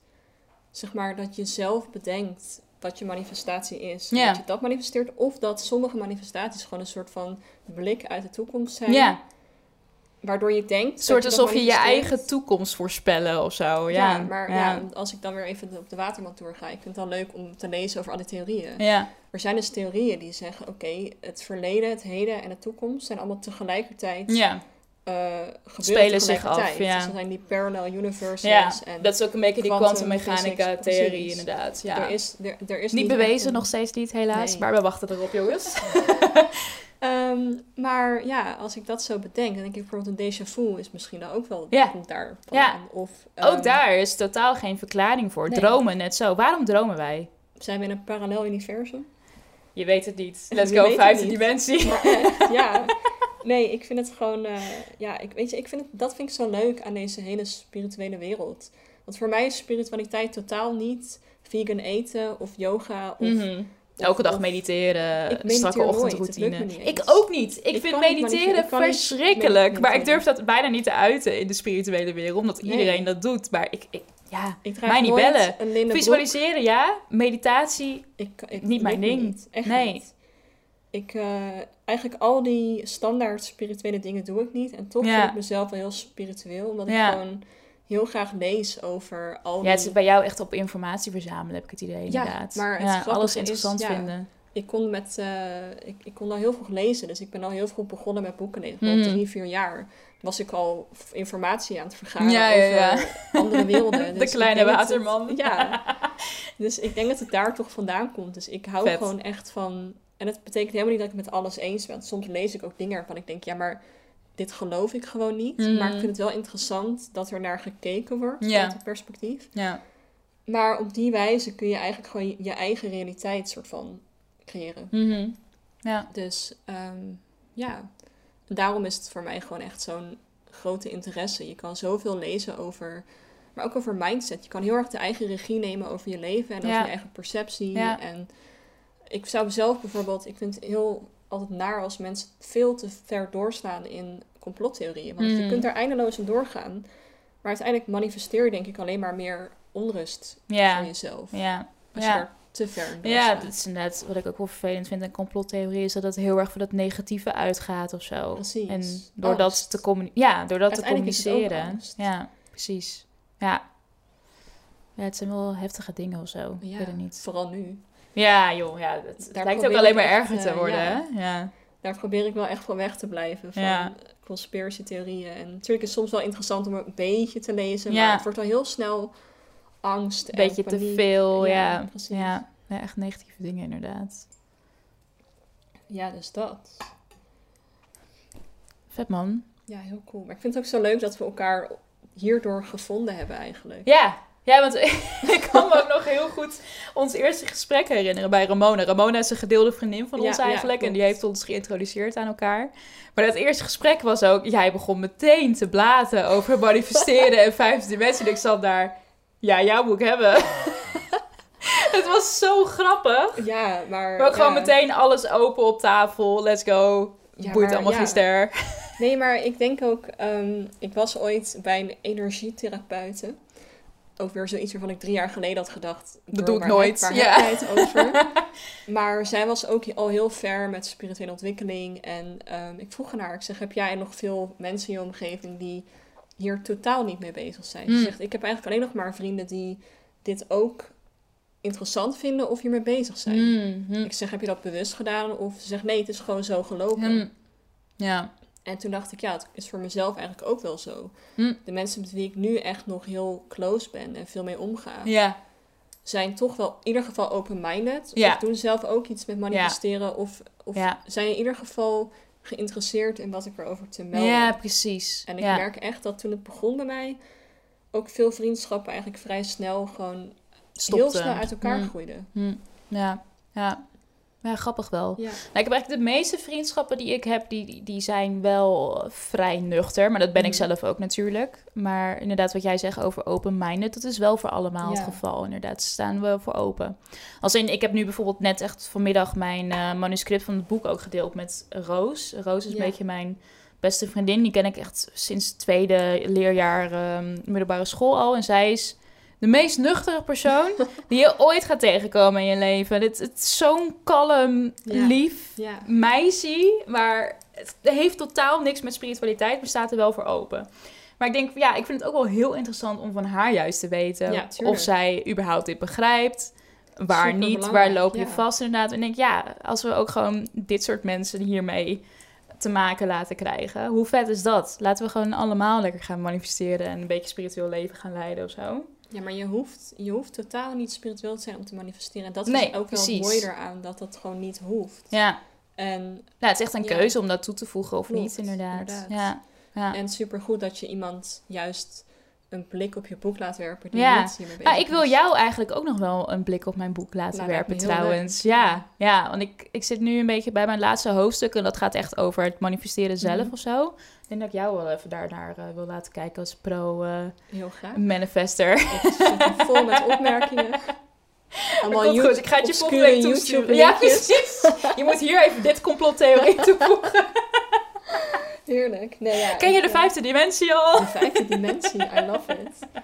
zeg maar, dat je zelf bedenkt wat je manifestatie is. Dat je dat manifesteert, of dat sommige manifestaties gewoon een soort van blik uit de toekomst zijn. Ja, Waardoor je denkt. een soort alsof je je eigen toekomst voorspellen of zo. Ja, Ja, maar ja. als ik dan weer even op de waterman tour ga, ik vind het dan leuk om te lezen over alle theorieën. Ja, Er zijn dus theorieën die zeggen, oké, het verleden, het heden en de toekomst zijn allemaal tegelijkertijd ja. Eh Spelen zich af, ja. Dus er zijn die parallel universes. ja. en dat is ook een beetje die quantum kwantummechanica physics, theorie precies. inderdaad. Ja. er is, er, er is niet bewezen, een- nog steeds niet helaas. Nee. Maar we wachten erop, jongens. Ehm, maar ja, als ik dat zo bedenk, dan denk ik bijvoorbeeld een déjà vu is misschien dan ook wel Ja. daar Ja. Of ook ehm, daar is totaal geen verklaring voor. Nee. Dromen net zo. Waarom dromen wij? zijn we in een parallel universum. Je weet het niet. Let's go, vijfde dimensie. Maar echt, ja. Nee, ik vind het gewoon, eh, ja, ik weet je, ik vind het, dat vind ik zo leuk aan deze hele spirituele wereld. Want voor mij is spiritualiteit totaal niet vegan eten of yoga of Mhm. Elke dag mediteren, mediteer strakke ochtendroutine. Ik ook niet. Ik, Ik vind niet mediteren niet verschrikkelijk. Maar ik durf dat bijna niet te uiten in de spirituele wereld. Omdat Nee. iedereen dat doet. Maar ik, ik ja. Ik draag Mij niet bellen. Visualiseren ja. Meditatie. Ik, ik, Niet mijn ding. Niet. Echt Nee. niet. Ik, eh, eigenlijk al die standaard spirituele dingen doe ik niet. En toch Ja. vind ik mezelf wel heel spiritueel. Omdat Ja. ik gewoon heel graag lees over al Ja, het die... zit bij jou echt op informatie verzamelen, heb ik het idee Ja, inderdaad. maar het ja, grappige alles is, interessant vinden. Ik kon, met, eh, ik, ik kon al heel vroeg lezen. Dus ik ben al heel vroeg begonnen met boeken lezen. Al drie, vier jaar was ik al informatie aan het vergaren Ja, ja, ja. over andere werelden. De Dus ik kleine het- waterman. ja. Dus ik denk dat het daar toch vandaan komt. Dus ik hou Vet. gewoon echt van... En het betekent helemaal niet dat ik het met alles eens ben. Soms lees ik ook dingen waarvan ik denk... Ja, maar dit geloof ik gewoon niet. Mhm. Maar ik vind het wel interessant dat er naar gekeken wordt. Uit het perspectief. Ja. Maar op die wijze kun je eigenlijk gewoon je, eigen realiteit soort van creëren. Mhm. Ja. Dus ehm, ja, daarom is het voor mij gewoon echt zo'n grote interesse. Je kan zoveel lezen over, maar ook over mindset. Je kan heel erg de eigen regie nemen over je leven en over je eigen perceptie. Ja. En ik zou zelf bijvoorbeeld, ik vind het heel altijd naar als mensen veel te ver doorslaan in complottheorieën. Want je Mhm. kunt er eindeloos in doorgaan. Maar uiteindelijk manifesteer je denk ik alleen maar meer onrust voor Ja. jezelf. Ja. Als Ja. je er te ver in Ja, dat is inderdaad wat ik ook wel vervelend vind in complottheorie, is dat het heel erg van het negatieve uitgaat of zo. Precies. En door dat te, communi ja, door dat te communiceren. Ja, precies. Ja. Ja, het zijn wel heftige dingen of zo. Ik Ja, weet het niet. vooral nu. Ja, joh, ja, het, Daar lijkt ook alleen maar echt, erger te eh, worden, ja. hè? Ja. Daar probeer ik wel echt van weg te blijven. Van Ja. conspiracy theorieën. En natuurlijk is het soms wel interessant om een beetje te lezen. Maar het wordt al heel snel angst Een en beetje te veel, Ja, ja. precies. Ja. ja, echt negatieve dingen inderdaad. Ja, dus dat. Vet man. Ja, heel cool. Maar ik vind het ook zo leuk dat we elkaar hierdoor gevonden hebben eigenlijk. Ja, ja want ik goed ons eerste gesprek herinneren bij Ramona. Ramona is een gedeelde vriendin van Ja, ons ja, eigenlijk. en die heeft ons geïntroduceerd aan elkaar. Maar dat eerste gesprek was ook... Jij begon meteen te blaten over manifesteren en vijfde dimensie. En ik zat daar... Ja, jou moet ik hebben. het was zo grappig. Ja, maar... Maar ook gewoon ja. meteen alles open op tafel. Let's go. Ja, Boeit maar allemaal geen ster. Nee, maar ik denk ook... ehm, ik was ooit bij een energietherapeute. Ook weer zoiets waarvan ik drie jaar geleden had gedacht... Dat "Bro, doe ik nooit." Waar Ja. heb jij het over? maar zij was ook al heel ver met spirituele ontwikkeling. En ehm, ik vroeg aan haar, ik zeg... Heb jij nog veel mensen in je omgeving die hier totaal niet mee bezig zijn? Ze Hmm. zegt, ik heb eigenlijk alleen nog maar vrienden die dit ook interessant vinden of hiermee bezig zijn. Mm, hm, Ik zeg, heb je dat bewust gedaan? Of ze zegt, nee, het is gewoon zo gelopen. Ja. En toen dacht ik, ja, het is voor mezelf eigenlijk ook wel zo. Hm. De mensen met wie ik nu echt nog heel close ben en veel mee omga, Ja. zijn toch wel in ieder geval open-minded. Ja. Of doen zelf ook iets met manifesteren. Of, of zijn in ieder geval geïnteresseerd in wat ik erover te melden. ja, precies. En ik merk echt dat toen het begon bij mij, ook veel vriendschappen eigenlijk vrij snel gewoon heel snel uit elkaar Hm. groeiden. Hm. Ja. Ja. Ja, grappig wel. Ja. Nou, ik heb eigenlijk de meeste vriendschappen die ik heb, die, die- zijn wel vrij nuchter. Maar dat ben ik Mhm. zelf ook natuurlijk. Maar inderdaad, wat jij zegt over open-minded, dat is wel voor allemaal Ja. het geval. Inderdaad, staan we voor open. Als in, ik heb nu bijvoorbeeld net echt vanmiddag mijn eh, manuscript van het boek ook gedeeld met Roos. Roos is een beetje mijn beste vriendin. Die ken ik echt sinds het tweede leerjaar ehm, middelbare school al. En zij is de meest nuchtere persoon die je ooit gaat tegenkomen in je leven. Het, het is zo'n kalm, Ja. lief Ja. meisje, maar het heeft totaal niks met spiritualiteit, maar staat er wel voor open. Maar ik denk, ja, ik vind het ook wel heel interessant om van haar juist te weten Ja, of zij überhaupt dit begrijpt. Waar niet, waar loop je vast inderdaad. En ik denk, ja, als we ook gewoon dit soort mensen hiermee te maken laten krijgen. Hoe vet is dat? Laten we gewoon allemaal lekker gaan manifesteren en een beetje spiritueel leven gaan leiden of zo. Ja, maar je hoeft, je hoeft totaal niet spiritueel te zijn om te manifesteren. En dat Nee, is ook wel precies. mooie eraan, dat dat gewoon niet hoeft. Ja, En, nou, het is echt een Ja. keuze om dat toe te voegen of Klopt, niet, inderdaad. inderdaad. Ja, ja. en supergoed dat je iemand juist een blik op je boek laat werpen die Ja. hiermee Ja, ik wil jou eigenlijk ook nog wel een blik op mijn boek laten Nou, werpen trouwens. leuk. Ja, ja, want ik, ik zit nu een beetje bij mijn laatste hoofdstuk en dat gaat echt over het manifesteren zelf Mhm. of zo. Denk dat ik jou wel even daarnaar eh, wil laten kijken als pro-manifester. Zit er vol met opmerkingen. Allemaal YouTube- goed, ik ga het je volgende week toesturen. YouTube Ja, precies. Je moet hier even dit complottheorie toevoegen. Heerlijk. Nee, ja, Ken je de eh, vijfde dimensie al? De vijfde dimensie, I love it.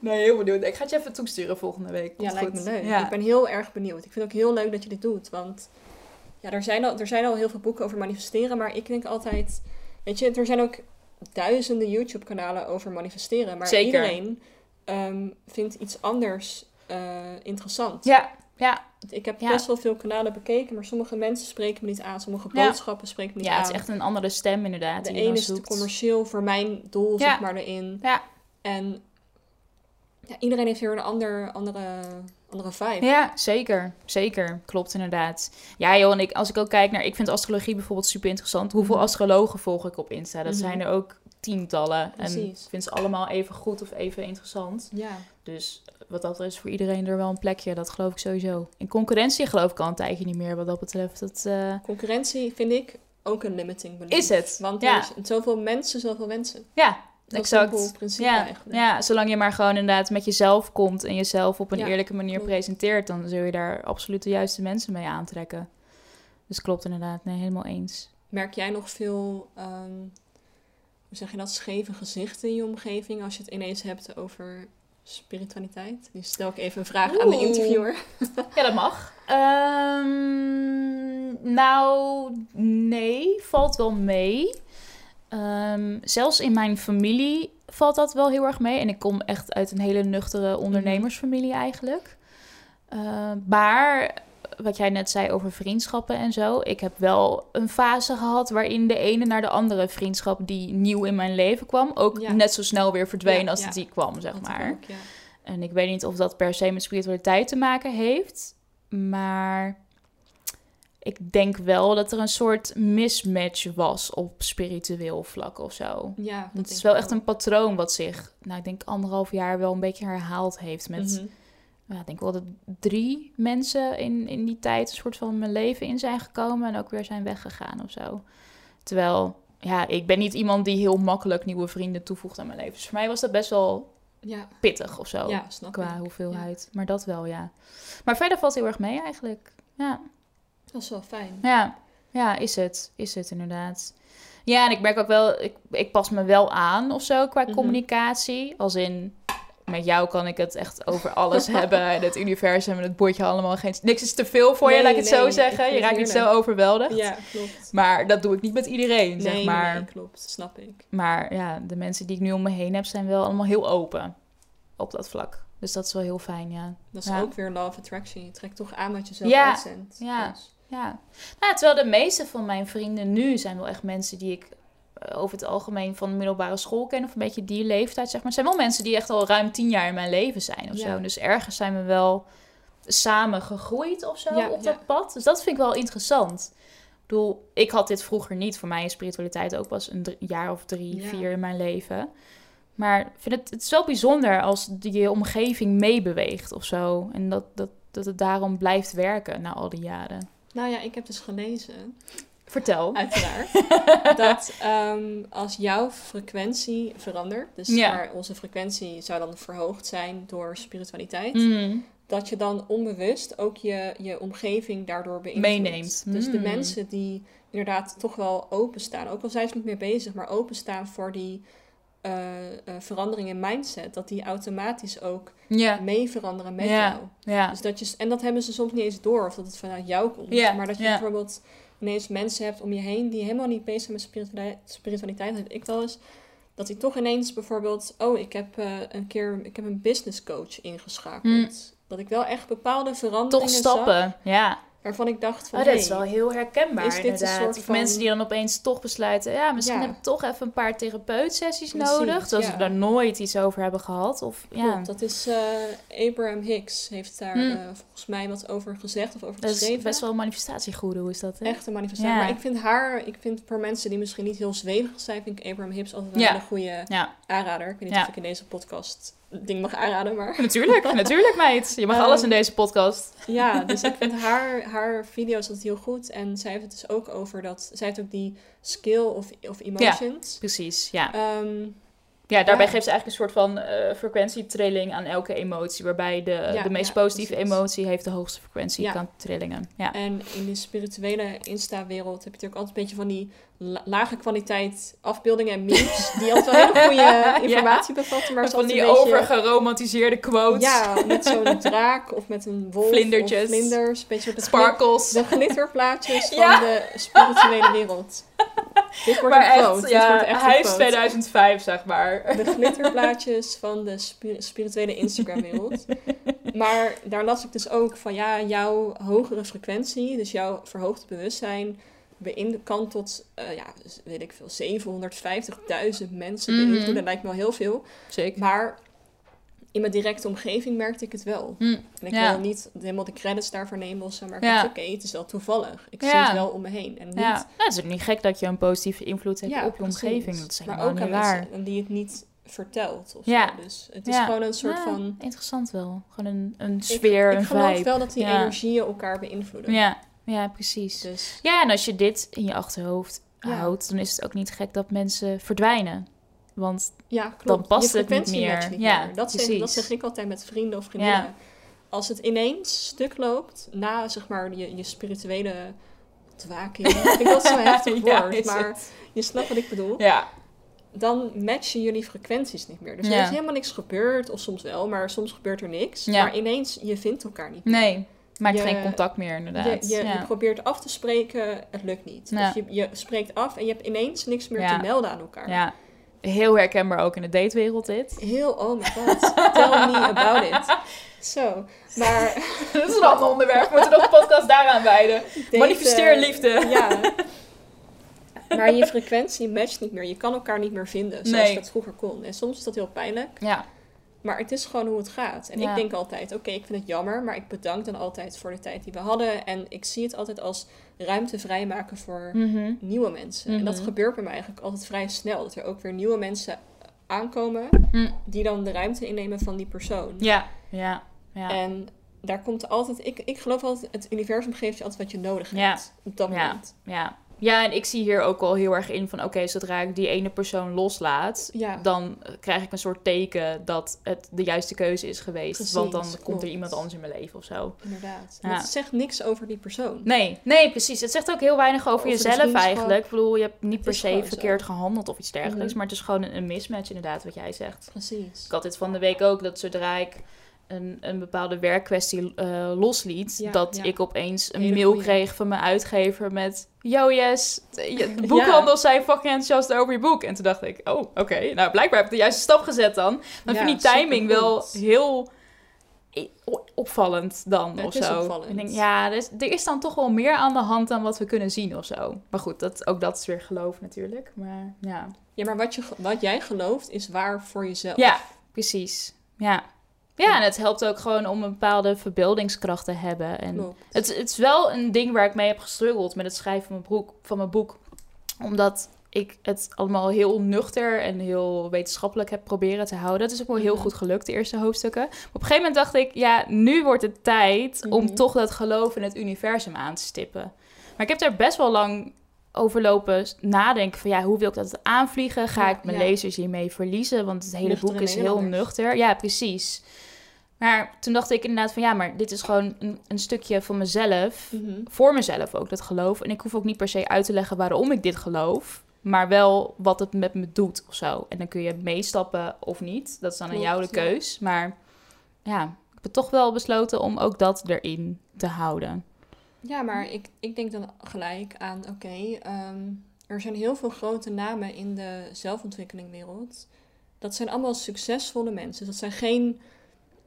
Nee, heel benieuwd. Ik ga het je even toesturen volgende week. Ja, lijkt goed. me leuk. Ja. Ik ben heel erg benieuwd. Ik vind het ook heel leuk dat je dit doet. Want ja, er, zijn al, er zijn al heel veel boeken over manifesteren. Maar ik denk altijd... Weet je, er zijn ook duizenden YouTube-kanalen over manifesteren. Maar Zeker. iedereen ehm, vindt iets anders eh, interessant. Ja, ja, Ik heb Ja. best wel veel kanalen bekeken. Maar sommige mensen spreken me niet aan. Sommige Ja. boodschappen spreken me niet ja, aan. het is echt een andere stem inderdaad. de ene is te commercieel voor mijn doel, Ja. zeg maar, erin. Ja. En ja, iedereen heeft weer een ander, andere, andere vibe. Ja, zeker. Zeker. Klopt inderdaad. Ja, joh, en ik, als ik ook kijk naar... Ik vind astrologie bijvoorbeeld super interessant. Hoeveel Mhm. astrologen volg ik op Insta? Dat Mhm. zijn er ook tientallen. En Precies. ik vind ze allemaal even goed of even interessant. Ja. Dus wat dat is voor iedereen er wel een plekje. Dat geloof ik sowieso. In concurrentie geloof ik al een tijdje niet meer wat dat betreft. Dat, eh, Concurrentie vind ik ook een limiting belief. Is het? Want Ja. er zijn zoveel mensen, zoveel wensen. ja, Dat exact. principe Ja, eigenlijk. ja, zolang je maar gewoon inderdaad met jezelf komt en jezelf op een Ja, eerlijke manier klopt. presenteert, dan zul je daar absoluut de juiste mensen mee aantrekken. Dus klopt inderdaad, nee, helemaal eens. Merk jij nog veel, ehm, hoe zeg je dat, scheve gezichten in je omgeving als je het ineens hebt over spiritualiteit? Nu stel ik even een vraag aan de interviewer. Ja, dat mag. Ehm, nou, nee, valt wel mee. Ehm, zelfs in mijn familie valt dat wel heel erg mee. En ik kom echt uit een hele nuchtere ondernemersfamilie eigenlijk. Eh, maar wat jij net zei over vriendschappen en zo. Ik heb wel een fase gehad waarin de ene naar de andere vriendschap die nieuw in mijn leven kwam, ook Ja. net zo snel weer verdween Ja, als ja. die kwam, zeg Dat maar. ook. En ik weet niet of dat per se met spiritualiteit te maken heeft. Maar ik denk wel dat er een soort mismatch was op spiritueel vlak of zo. Ja, dat Het is wel echt een patroon wat zich, nou ik denk anderhalf jaar wel een beetje herhaald heeft met Mhm. ja, ik denk wel dat drie mensen in, in die tijd een soort van mijn leven in zijn gekomen en ook weer zijn weggegaan of zo. Terwijl, ja, ik ben niet iemand die heel makkelijk nieuwe vrienden toevoegt aan mijn leven. Dus voor mij was dat best wel Ja, pittig of zo. ja snap qua ik. hoeveelheid. Maar dat wel, ja. Maar verder valt heel erg mee eigenlijk. Ja. Dat is wel fijn. Ja, ja, is het. Is het inderdaad. Ja, en ik merk ook wel, ik, ik pas me wel aan of zo qua Mhm. communicatie. Als in, met jou kan ik het echt over alles hebben. En het universum en het boeit je allemaal geen... Niks is te veel voor je, laat ik het nee, zo zeggen. Je raakt niet zo overweldigd. Ja, klopt. Maar dat doe ik niet met iedereen, Nee, zeg maar. nee, klopt. Snap ik. Maar ja, de mensen die ik nu om me heen heb, zijn wel allemaal heel open op dat vlak. Dus dat is wel heel fijn, ja. Dat is Ja. ook weer law of attraction. Je trekt toch aan wat je zelf Ja, uitzendt. ja. Dus- Ja. Nou, terwijl de meeste van mijn vrienden nu zijn wel echt mensen die ik eh, over het algemeen van de middelbare school ken. Of een beetje die leeftijd, zeg maar. Het zijn wel mensen die echt al ruim tien jaar in mijn leven zijn of Ja. zo. Dus ergens zijn we wel samen gegroeid of zo Ja, op ja. dat pad. Dus dat vind ik wel interessant. Ik bedoel, ik had dit vroeger niet. Voor mij is spiritualiteit ook pas een jaar of drie, vier in mijn leven. Maar ik vind het, het is wel bijzonder als die je omgeving meebeweegt of zo. En dat, dat, dat het daarom blijft werken na al die jaren. Nou ja, ik heb dus gelezen, Vertel. uiteraard, dat ehm, als jouw frequentie verandert, dus Ja. waar onze frequentie zou dan verhoogd zijn door spiritualiteit, Mm. dat je dan onbewust ook je, je omgeving daardoor beïnvloedt. Meeneemt. Dus de Mm. mensen die inderdaad toch wel openstaan, ook al zijn ze niet meer bezig, maar openstaan voor die eh, verandering in mindset, dat die automatisch ook mee veranderen met jou. Dus dat je, en dat hebben ze soms niet eens door, of dat het vanuit jou komt. Maar dat je bijvoorbeeld ineens mensen hebt om je heen die helemaal niet bezig zijn met spiritualiteit. Spiritualiteit dat heb ik wel eens. Dat die toch ineens bijvoorbeeld, oh, ik heb eh, een keer ik heb een business coach ingeschakeld. Dat ik wel echt bepaalde veranderingen Toch zag, stappen. Ja. Waarvan ik dacht van, Oh, dat hey, is wel heel herkenbaar is dit een inderdaad. soort Of van- mensen die dan opeens toch besluiten... ja, misschien Ja. heb ik toch even een paar therapeutsessies nodig. Terwijl ja. ze daar nooit iets over hebben gehad. Of, ja, Klopt, dat is eh, Abraham Hicks heeft daar Hmm. eh, volgens mij wat over gezegd of over dat is best wel een manifestatiegoeroe is dat, hè? Echt een manifestatie. Ja. Maar ik vind haar, ik vind voor mensen die misschien niet heel zweverig zijn, vind ik Abraham Hicks altijd wel een goede aanrader. Ik weet niet Ja. of ik in deze podcast ding mag aanraden, maar natuurlijk. natuurlijk, meid. Je mag Ehm, alles in deze podcast. ja, dus ik vind haar, haar video's altijd heel goed. En zij heeft het dus ook over dat, zij heeft ook die skill of, of emotions. Precies, ja. Ehm, Ja, daarbij Ja. geeft ze eigenlijk een soort van eh frequentietrilling aan elke emotie. Waarbij de, Ja, de meest ja, positieve precies. emotie heeft de hoogste frequentie kan trillingen. Ja. en in de spirituele Insta-wereld heb je natuurlijk altijd een beetje van die la- lage kwaliteit afbeeldingen en memes. die altijd wel hele goede informatie bevatten. Maar van die beetje- overgeromantiseerde quotes. Ja, met zo'n draak of met een wolf Vlindertjes. of vlinders. Een beetje Sparkles. de glitterplaatjes van de spirituele wereld. Dit wordt maar een quote. echt, ja, wordt echt hij is quote. 2005, zeg maar. De glitterplaatjes van de spi- spirituele Instagram-wereld. Maar daar las ik dus ook van, ja, jouw hogere frequentie, dus jouw verhoogde bewustzijn, beïn- kan tot, eh, ja, dus weet ik veel, 750.000 mensen Mhm. beïnvloeden. Lijkt me wel heel veel. Zeker. Maar in mijn directe omgeving merkte ik het wel. Hm. En ik Ja. wil niet helemaal de credits daarvoor nemen of zo, maar ik Ja. dacht, oké, het is wel toevallig. Ik zie het wel om me heen. En niet, Ja, nou, het is ook niet gek dat je een positieve invloed hebt Ja, op je omgeving. Dat is maar ook niet aan waar. mensen die het niet vertelt. Of Ja. zo. Dus het is Ja. gewoon een soort Ja, van... Interessant wel. Gewoon een, een sfeer, ik, ik een geloof vibe. wel dat die Ja. energieën elkaar beïnvloeden. Ja, ja, precies. Dus Ja, en als je dit in je achterhoofd Ja. houdt, dan is het ook niet gek dat mensen verdwijnen. Want ja, klopt. Dan past het niet meer. niet Ja, meer. Dat zeg, dat zeg ik altijd met vrienden of vriendinnen. Ja. Als het ineens stuk loopt, na zeg maar je, je spirituele ontwaking. ik vind dat zo'n heftig woord, maar het. je snapt wat ik bedoel. Ja, dan matchen jullie frequenties niet meer. Dus er is helemaal niks gebeurd, of soms wel, maar soms gebeurt er niks. Ja. Maar ineens, je vindt elkaar niet. nee. Maakt Je- geen contact meer, inderdaad. je, je probeert af te spreken, het lukt niet. Of je, je spreekt af en je hebt ineens niks meer te melden aan elkaar. ja, heel herkenbaar ook in de datewereld dit. Heel, oh my god, tell me about it. Zo, maar... dat is een ander onderwerp. We moeten nog een podcast daaraan wijden. daten- Manifesteer liefde. Ja. Maar je frequentie matcht niet meer. Je kan elkaar niet meer vinden zoals Nee. dat vroeger kon. En soms is dat heel pijnlijk. Ja, Maar het is gewoon hoe het gaat. En Ja. ik denk altijd, oké, ik vind het jammer, maar ik bedank dan altijd voor de tijd die we hadden. En ik zie het altijd als ruimte vrijmaken voor mhm. nieuwe mensen. En dat Mhm. gebeurt bij mij eigenlijk altijd vrij snel. Dat er ook weer nieuwe mensen aankomen Mm. die dan de ruimte innemen van die persoon. ja, ja, ja. En daar komt altijd, ik, ik geloof altijd, het universum geeft je altijd wat je nodig Ja. hebt. Op dat moment. ja. Ja, en ik zie hier ook al heel erg in van... oké, zodra ik die ene persoon loslaat... Ja. dan krijg ik een soort teken dat het de juiste keuze is geweest. Precies, want dan komt er iemand anders in mijn leven of zo. Inderdaad. Ja. Het zegt niks over die persoon. Nee, nee, precies. Het zegt ook heel weinig over, jezelf eigenlijk. Ik bedoel, je hebt niet per se zo. verkeerd gehandeld of iets dergelijks. Mhm. Maar het is gewoon een, een mismatch inderdaad, wat jij zegt. Precies. Ik had dit van de week ook, dat zodra ik een, een bepaalde werkkwestie eh, losliet... Ja, dat ja. ik opeens een Hele mail goeie. kreeg van mijn uitgever met... Yo, yes, de de boekhandels zijn fucking enthousiast over je boek. En toen dacht ik, oh, oké. Nou, blijkbaar heb ik de juiste stap gezet dan. Ik Ja, vind die timing wel heel opvallend dan of zo. opvallend. Ik denk, ja, er is, er is dan toch wel meer aan de hand dan wat we kunnen zien of zo. Maar goed, dat, ook dat is weer geloof natuurlijk. Maar ja, Ja, maar wat, je, wat jij gelooft is waar voor jezelf. ja precies. Ja. Ja, en het helpt ook gewoon om een bepaalde verbeeldingskracht te hebben. En Klopt. het, het is wel een ding waar ik mee heb gestruggeld met het schrijven van mijn, broek, van mijn boek. Omdat ik het allemaal heel nuchter en heel wetenschappelijk heb proberen te houden. Dat is ook wel heel Mhm. goed gelukt, de eerste hoofdstukken. Maar op een gegeven moment dacht ik, ja, nu wordt het tijd om Mhm. toch dat geloof in het universum aan te stippen. Maar ik heb daar best wel lang over lopen nadenken van, ja, hoe wil ik dat aanvliegen? Ga Ja, ik mijn ja. lezers hiermee verliezen? Want het hele Nuchtere boek is heel nuchter. Ja, precies. Maar toen dacht ik inderdaad van ja, maar dit is gewoon een, een stukje van mezelf. Mhm. Voor mezelf ook, dat geloof. En ik hoef ook niet per se uit te leggen waarom ik dit geloof. Maar wel wat het met me doet of zo. En dan kun je meestappen of niet. Dat is dan aan jou de keus. Maar ja, ik heb toch wel besloten om ook dat erin te houden. Ja, maar ik, ik denk dan gelijk aan, oké, ehm, er zijn heel veel grote namen in de zelfontwikkelingwereld. Dat zijn allemaal succesvolle mensen. Dat zijn geen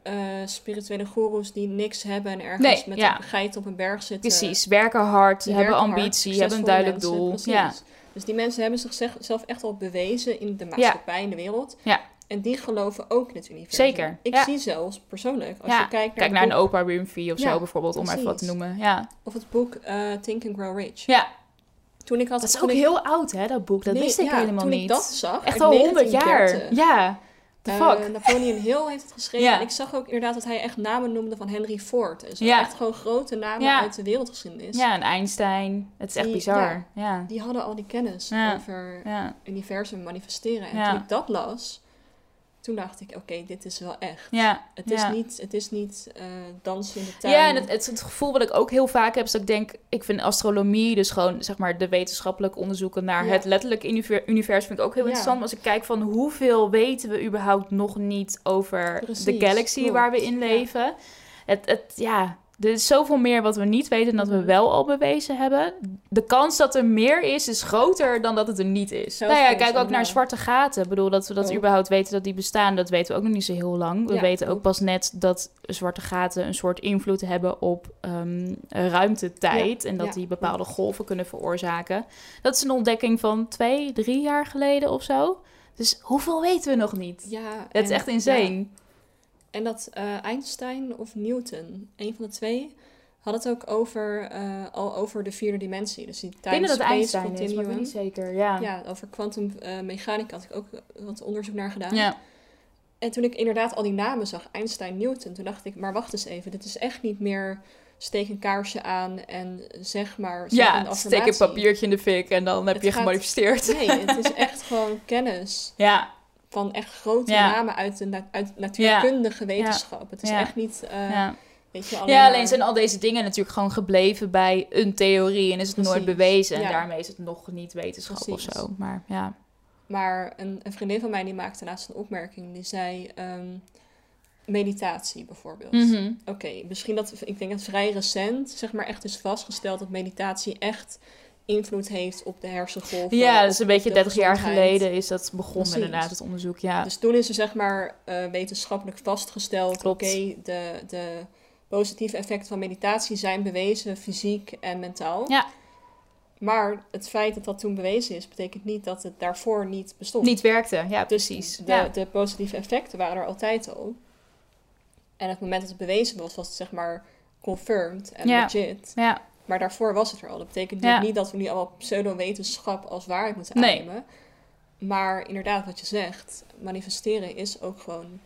eh, spirituele goeroes die niks hebben en ergens Nee, met ja. een geit op een berg zitten. Precies, werken hard, Die hebben werken hard, ambitie, hebben een duidelijk mensen, doel. precies. Ja, Dus die mensen hebben zichzelf echt al bewezen in de maatschappij, in de wereld. Ja. En die geloven ook in het universum. Zeker, Ik ja. zie zelfs persoonlijk, als Ja, je kijkt naar, kijk naar een Oprah Winfrey of Ja, zo bijvoorbeeld, om maar even wat te noemen. Ja, of het boek eh, Think and Grow Rich. ja Toen ik had, dat is toen ook ik- heel oud hè, dat boek. Dat Nee, wist ik ja, helemaal toen niet. ik dat zag, Echt al honderd jaar. 1930, Ja, the eh, fuck. Napoleon Hill heeft het geschreven. Ja. En ik zag ook inderdaad dat hij echt namen noemde van Henry Ford. En zo. Ja. Echt gewoon grote namen Ja. uit de wereldgeschiedenis. Ja, en Einstein. Het is echt Die- bizar. Ja. Die hadden al die kennis Ja. over Ja. universum manifesteren. En Ja. toen ik dat las, toen dacht ik, oké, dit is wel echt. Ja. Het is ja. niet, het is niet eh, dansen in de tuin. Ja, en het, het, het gevoel wat ik ook heel vaak heb, is dat ik denk, ik vind astronomie, dus gewoon zeg maar de wetenschappelijke onderzoeken naar Ja. het letterlijk univer- universum, vind ik ook heel interessant. Maar als ik kijk van hoeveel weten we überhaupt nog niet over de galaxy klopt. waar we in leven. Het, het, ja, er is zoveel meer wat we niet weten dan dat we Mhm. wel al bewezen hebben. De kans dat er meer is, is groter dan dat het er niet is. Zelfs nou ja, kijk ook naar zwarte gaten. Ik bedoel, dat we dat Ook. überhaupt weten dat die bestaan, dat weten we ook nog niet zo heel lang. We Ja, weten ook pas net dat zwarte gaten een soort invloed hebben op ehm, ruimtetijd. Ja, en dat ja, die bepaalde golven kunnen veroorzaken. Dat is een ontdekking van twee, drie jaar geleden of zo. Dus hoeveel weten we nog niet? Ja, Het is echt insane. En dat eh, Einstein of Newton, een van de twee, had het ook over, eh, al over de vierde dimensie. Dus die denk dat Einstein is, maar niet zeker. Ja. Ja, over kwantummechanica had ik ook wat onderzoek naar gedaan. ja. En toen ik inderdaad al die namen zag, Einstein, Newton, toen dacht ik, maar wacht eens even, dit is echt niet meer steek een kaarsje aan en zeg maar zeg een Ja, steek een papiertje in de fik en dan heb Het je gaat- gemanifesteerd. Nee, het is echt gewoon kennis Ja, van echt grote Ja. namen uit de na- uit natuurkundige wetenschap. Het is echt niet, eh, ja. weet je, alleen ja, maar- alleen zijn al deze dingen natuurlijk gewoon gebleven bij een theorie en is het nooit bewezen. En daarmee is het nog niet wetenschap Precies. of zo. Maar ja. Maar een, een vriendin van mij die maakte laatst een opmerking. Die zei ehm, meditatie bijvoorbeeld. Mhm. Oké, misschien dat, ik denk dat vrij recent, zeg maar, echt is vastgesteld dat meditatie echt invloed heeft op de hersengolven. Ja, dat is op een beetje de 30 jaar geleden is dat begonnen Precies. inderdaad, het onderzoek. Ja, Dus toen is er zeg maar eh, wetenschappelijk vastgesteld, oké, de, de positieve effecten van meditatie zijn bewezen, fysiek en mentaal. Ja. Maar het feit dat dat toen bewezen is, betekent niet dat het daarvoor niet bestond. niet werkte. Ja, Dus precies. de, ja. de positieve effecten waren er altijd al. En op het moment dat het bewezen was, was het zeg maar confirmed en Ja. legit. ja, Maar daarvoor was het er al. Dat betekent Ja. niet dat we nu allemaal pseudo-wetenschap als waarheid moeten Nee. aannemen. Maar inderdaad, wat je zegt, manifesteren is ook gewoon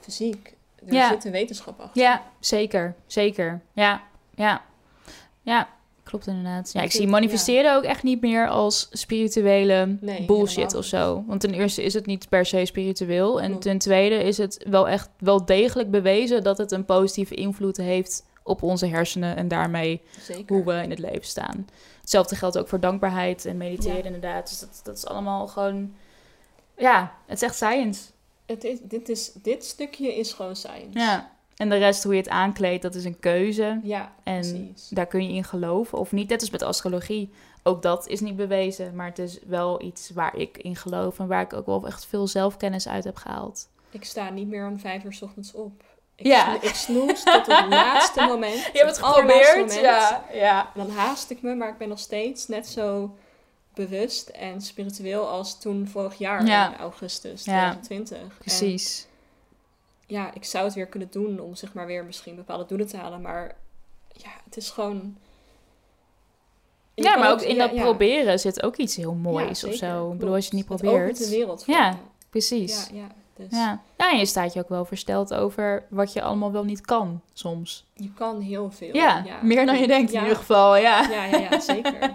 fysiek, Er Ja. zit een wetenschap achter. Ja, zeker. Zeker. Ja, ja. Ja, klopt inderdaad. Ja, Ik ik zie manifesteren ook echt niet meer als spirituele Nee, bullshit of zo. Want ten eerste is het niet per se spiritueel. En ten tweede is het wel echt wel degelijk bewezen dat het een positieve invloed heeft op onze hersenen en daarmee Zeker. hoe we in het leven staan. Hetzelfde geldt ook voor dankbaarheid en mediteren Ja. inderdaad. Dus dat, dat is allemaal gewoon... Ja, het is echt science. Het is, dit, is, dit stukje is gewoon science. Ja. En de rest, hoe je het aankleedt, dat is een keuze. Ja, En precies. daar kun je in geloven of niet. Net als met astrologie. Ook dat is niet bewezen, maar het is wel iets waar ik in geloof en waar ik ook wel echt veel zelfkennis uit heb gehaald. Ik sta niet meer om vijf uur 's ochtends op. Ik, Ja. ik snoes tot het laatste moment. Je hebt het geprobeerd, ja. ja. Dan haast ik me, maar ik ben nog steeds net zo bewust en spiritueel als toen vorig jaar Ja. in augustus Ja. 2020. En Precies. ja, ik zou het weer kunnen doen om zeg maar weer misschien bepaalde doelen te halen, maar ja, het is gewoon... Je Ja, maar ook in ja, dat ja. proberen zit ook iets heel moois Ja, of zo. Ik bedoel, als je het niet Het probeert. opent de wereld voor Ja. Precies. Ja, ja. Dus Ja. ja, en je staat je ook wel versteld over wat je allemaal wel niet kan soms. je kan heel veel. Ja, meer dan je denkt Ja. in ieder geval, ja. Ja, ja, ja, zeker.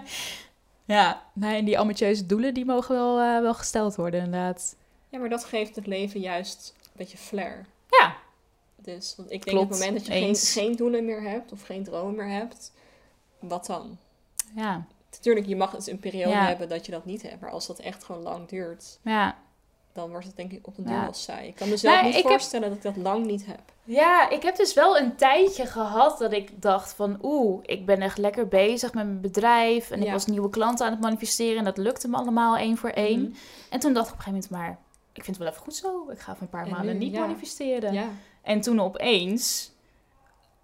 Ja, nee, en die ambitieuze doelen die mogen wel, eh, wel gesteld worden inderdaad. Ja, maar dat geeft het leven juist een beetje flair. Ja, Dus, want ik denk Klopt, op het moment dat je geen, geen doelen meer hebt of geen dromen meer hebt, wat dan? ja, Natuurlijk, je mag eens een periode Ja. hebben dat je dat niet hebt, maar als dat echt gewoon lang duurt, ja. Dan wordt het denk ik op een duur Ja. wel saai. Ik kan mezelf Nee, niet heb- voorstellen dat ik dat lang niet heb. Ja, ik heb dus wel een tijdje gehad dat ik dacht van... Oeh, ik ben echt lekker bezig met mijn bedrijf. En ik was nieuwe klanten aan het manifesteren. En dat lukte me allemaal één voor één. Mhm. En toen dacht ik op een gegeven moment maar... Ik vind het wel even goed zo. Ik ga even een paar En maanden nu, niet ja. manifesteren. En toen opeens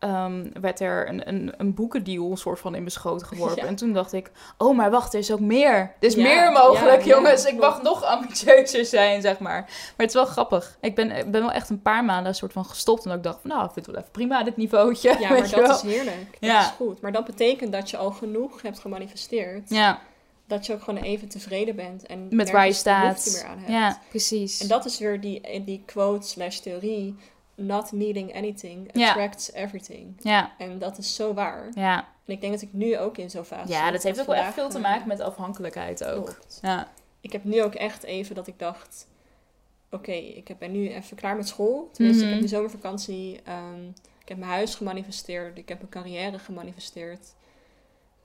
ehm, werd er een, een, een boekendeal een soort van in schoot geworpen. Ja. En toen dacht ik, oh, maar wacht, er is ook meer. Er is Ja, meer mogelijk, ja, jongens. ik mag nog ambitieuzer zijn, zeg maar. Maar het is wel grappig. Ik ben, ik ben wel echt een paar maanden een soort van gestopt. En ik dacht van, nou, ik vind het wel even prima, dit niveautje. ja maar dat wel. is heerlijk. Dat is goed. Maar dat betekent dat je al genoeg hebt gemanifesteerd, Ja, dat je ook gewoon even tevreden bent en met waar je staat. meer aan hebt. Ja, precies. En dat is weer die, die quote slash theorie. Not needing anything attracts everything. Ja, En dat is zo waar. ja. En ik denk dat ik nu ook in zo'n fase ja, dat heeft ook wel echt veel te eh, maken met afhankelijkheid ook. klopt. Ja, Ik heb nu ook echt even dat ik dacht... Oké, ik heb- ben nu even klaar met school. Tenminste, ik Mhm. heb die zomervakantie... ehm, ik heb mijn huis gemanifesteerd. Ik heb mijn carrière gemanifesteerd.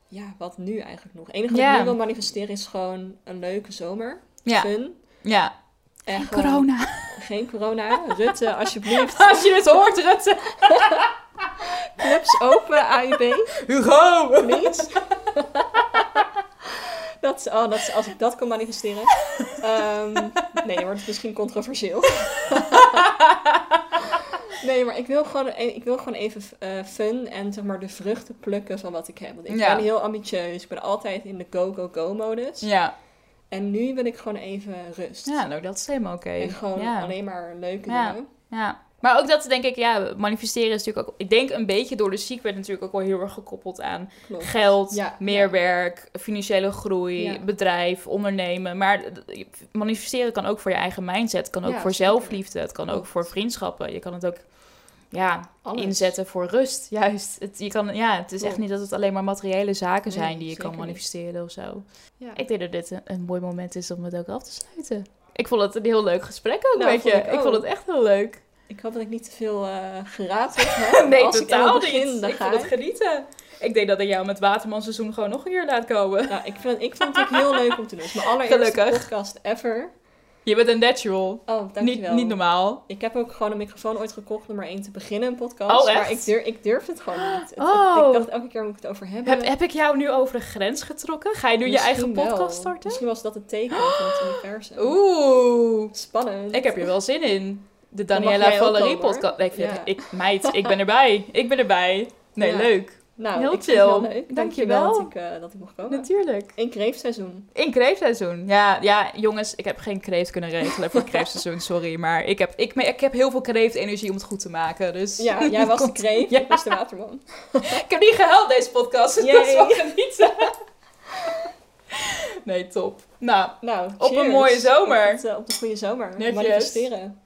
Ja, wat nu eigenlijk nog? Het enige wat ik nu wil manifesteren is gewoon een leuke zomer. ja. Fun. ja. En gewoon Corona. Geen corona. Rutte, alsjeblieft. Als je het hoort, Rutte. Clubs open, AIB. Hugo. Please. dat, is- oh, dat, als ik dat kan manifesteren. Ehm, nee, dan wordt het misschien controversieel. nee, maar ik wil gewoon, e- ik wil gewoon even eh, fun en zeg maar de vruchten plukken van wat ik heb. Want ik Ja. ben heel ambitieus. Ik ben altijd in de go-go-go-modus. Ja. En nu wil ik gewoon even rust. Ja, nou dat is helemaal oké. En gewoon ja. alleen maar leuke Ja. dingen. ja. Maar ook dat denk ik, ja, manifesteren is natuurlijk ook... Ik denk een beetje door de secret natuurlijk ook wel heel erg gekoppeld aan Klopt. geld, Ja, meer ja. werk, financiële groei, Ja. bedrijf, ondernemen. Maar manifesteren kan ook voor je eigen mindset, het kan ook voor zeker. zelfliefde, het kan ook voor vriendschappen. Je kan het ook ja, Alles. inzetten voor rust, juist. Het, je kan, ja, het is echt niet dat het alleen maar materiële zaken Nee, zijn die je kan niet. manifesteren of zo. Ja. Ik denk dat dit een, een mooi moment is om het ook af te sluiten. Ik vond het een heel leuk gesprek ook Nou, met je. ik Ik vond het echt heel leuk. Ik hoop dat ik niet te veel eh geraaid heb. nee, Als ik totaal het begin, niet. dan Ik ga vond het genieten. Ik denk dat ik jou met Waterman seizoen gewoon nog een keer laat komen. Nou, ik vind, ik vond het ook heel leuk om te doen. Het is mijn allereerste Gelukkig. podcast ever. Je bent een natural. Oh, Niet, dankjewel. niet normaal. Ik heb ook gewoon een microfoon ooit gekocht om er één te beginnen, een podcast. Oh, echt? Maar ik, durf, ik durf het gewoon niet. Het- Oh. ik dacht elke keer moet ik het over hebben. Heb, heb ik jou nu over de grens getrokken? Ga je nu je eigen wel. podcast starten? Misschien was dat het teken van het universum. Oeh. Spannend. Ik heb hier wel zin in. De Daniela Valerie podcast. Nee, ik vind Ja. het- ik, meid, ik ben erbij. Ik ben erbij. Nee, Ja. leuk. Nou, heel chill. leuk. Dankjewel. Dankjewel dat ik, eh, dat ik mocht komen. Natuurlijk. In kreeftseizoen. In kreeftseizoen. Ja, ja, jongens, ik heb geen kreeft kunnen regelen voor kreeftseizoen, sorry. Maar ik heb, ik, ik heb heel veel kreeftenergie om het goed te maken. Dus Ja, jij was de kreeft, Ja. ik was de waterman. Ik heb niet gehuild deze podcast, dus dat is wel genieten. Nee, top. Nou, Nou, Op een mooie zomer. Op, het, eh, op de goede zomer. Netjes. Manifesteren.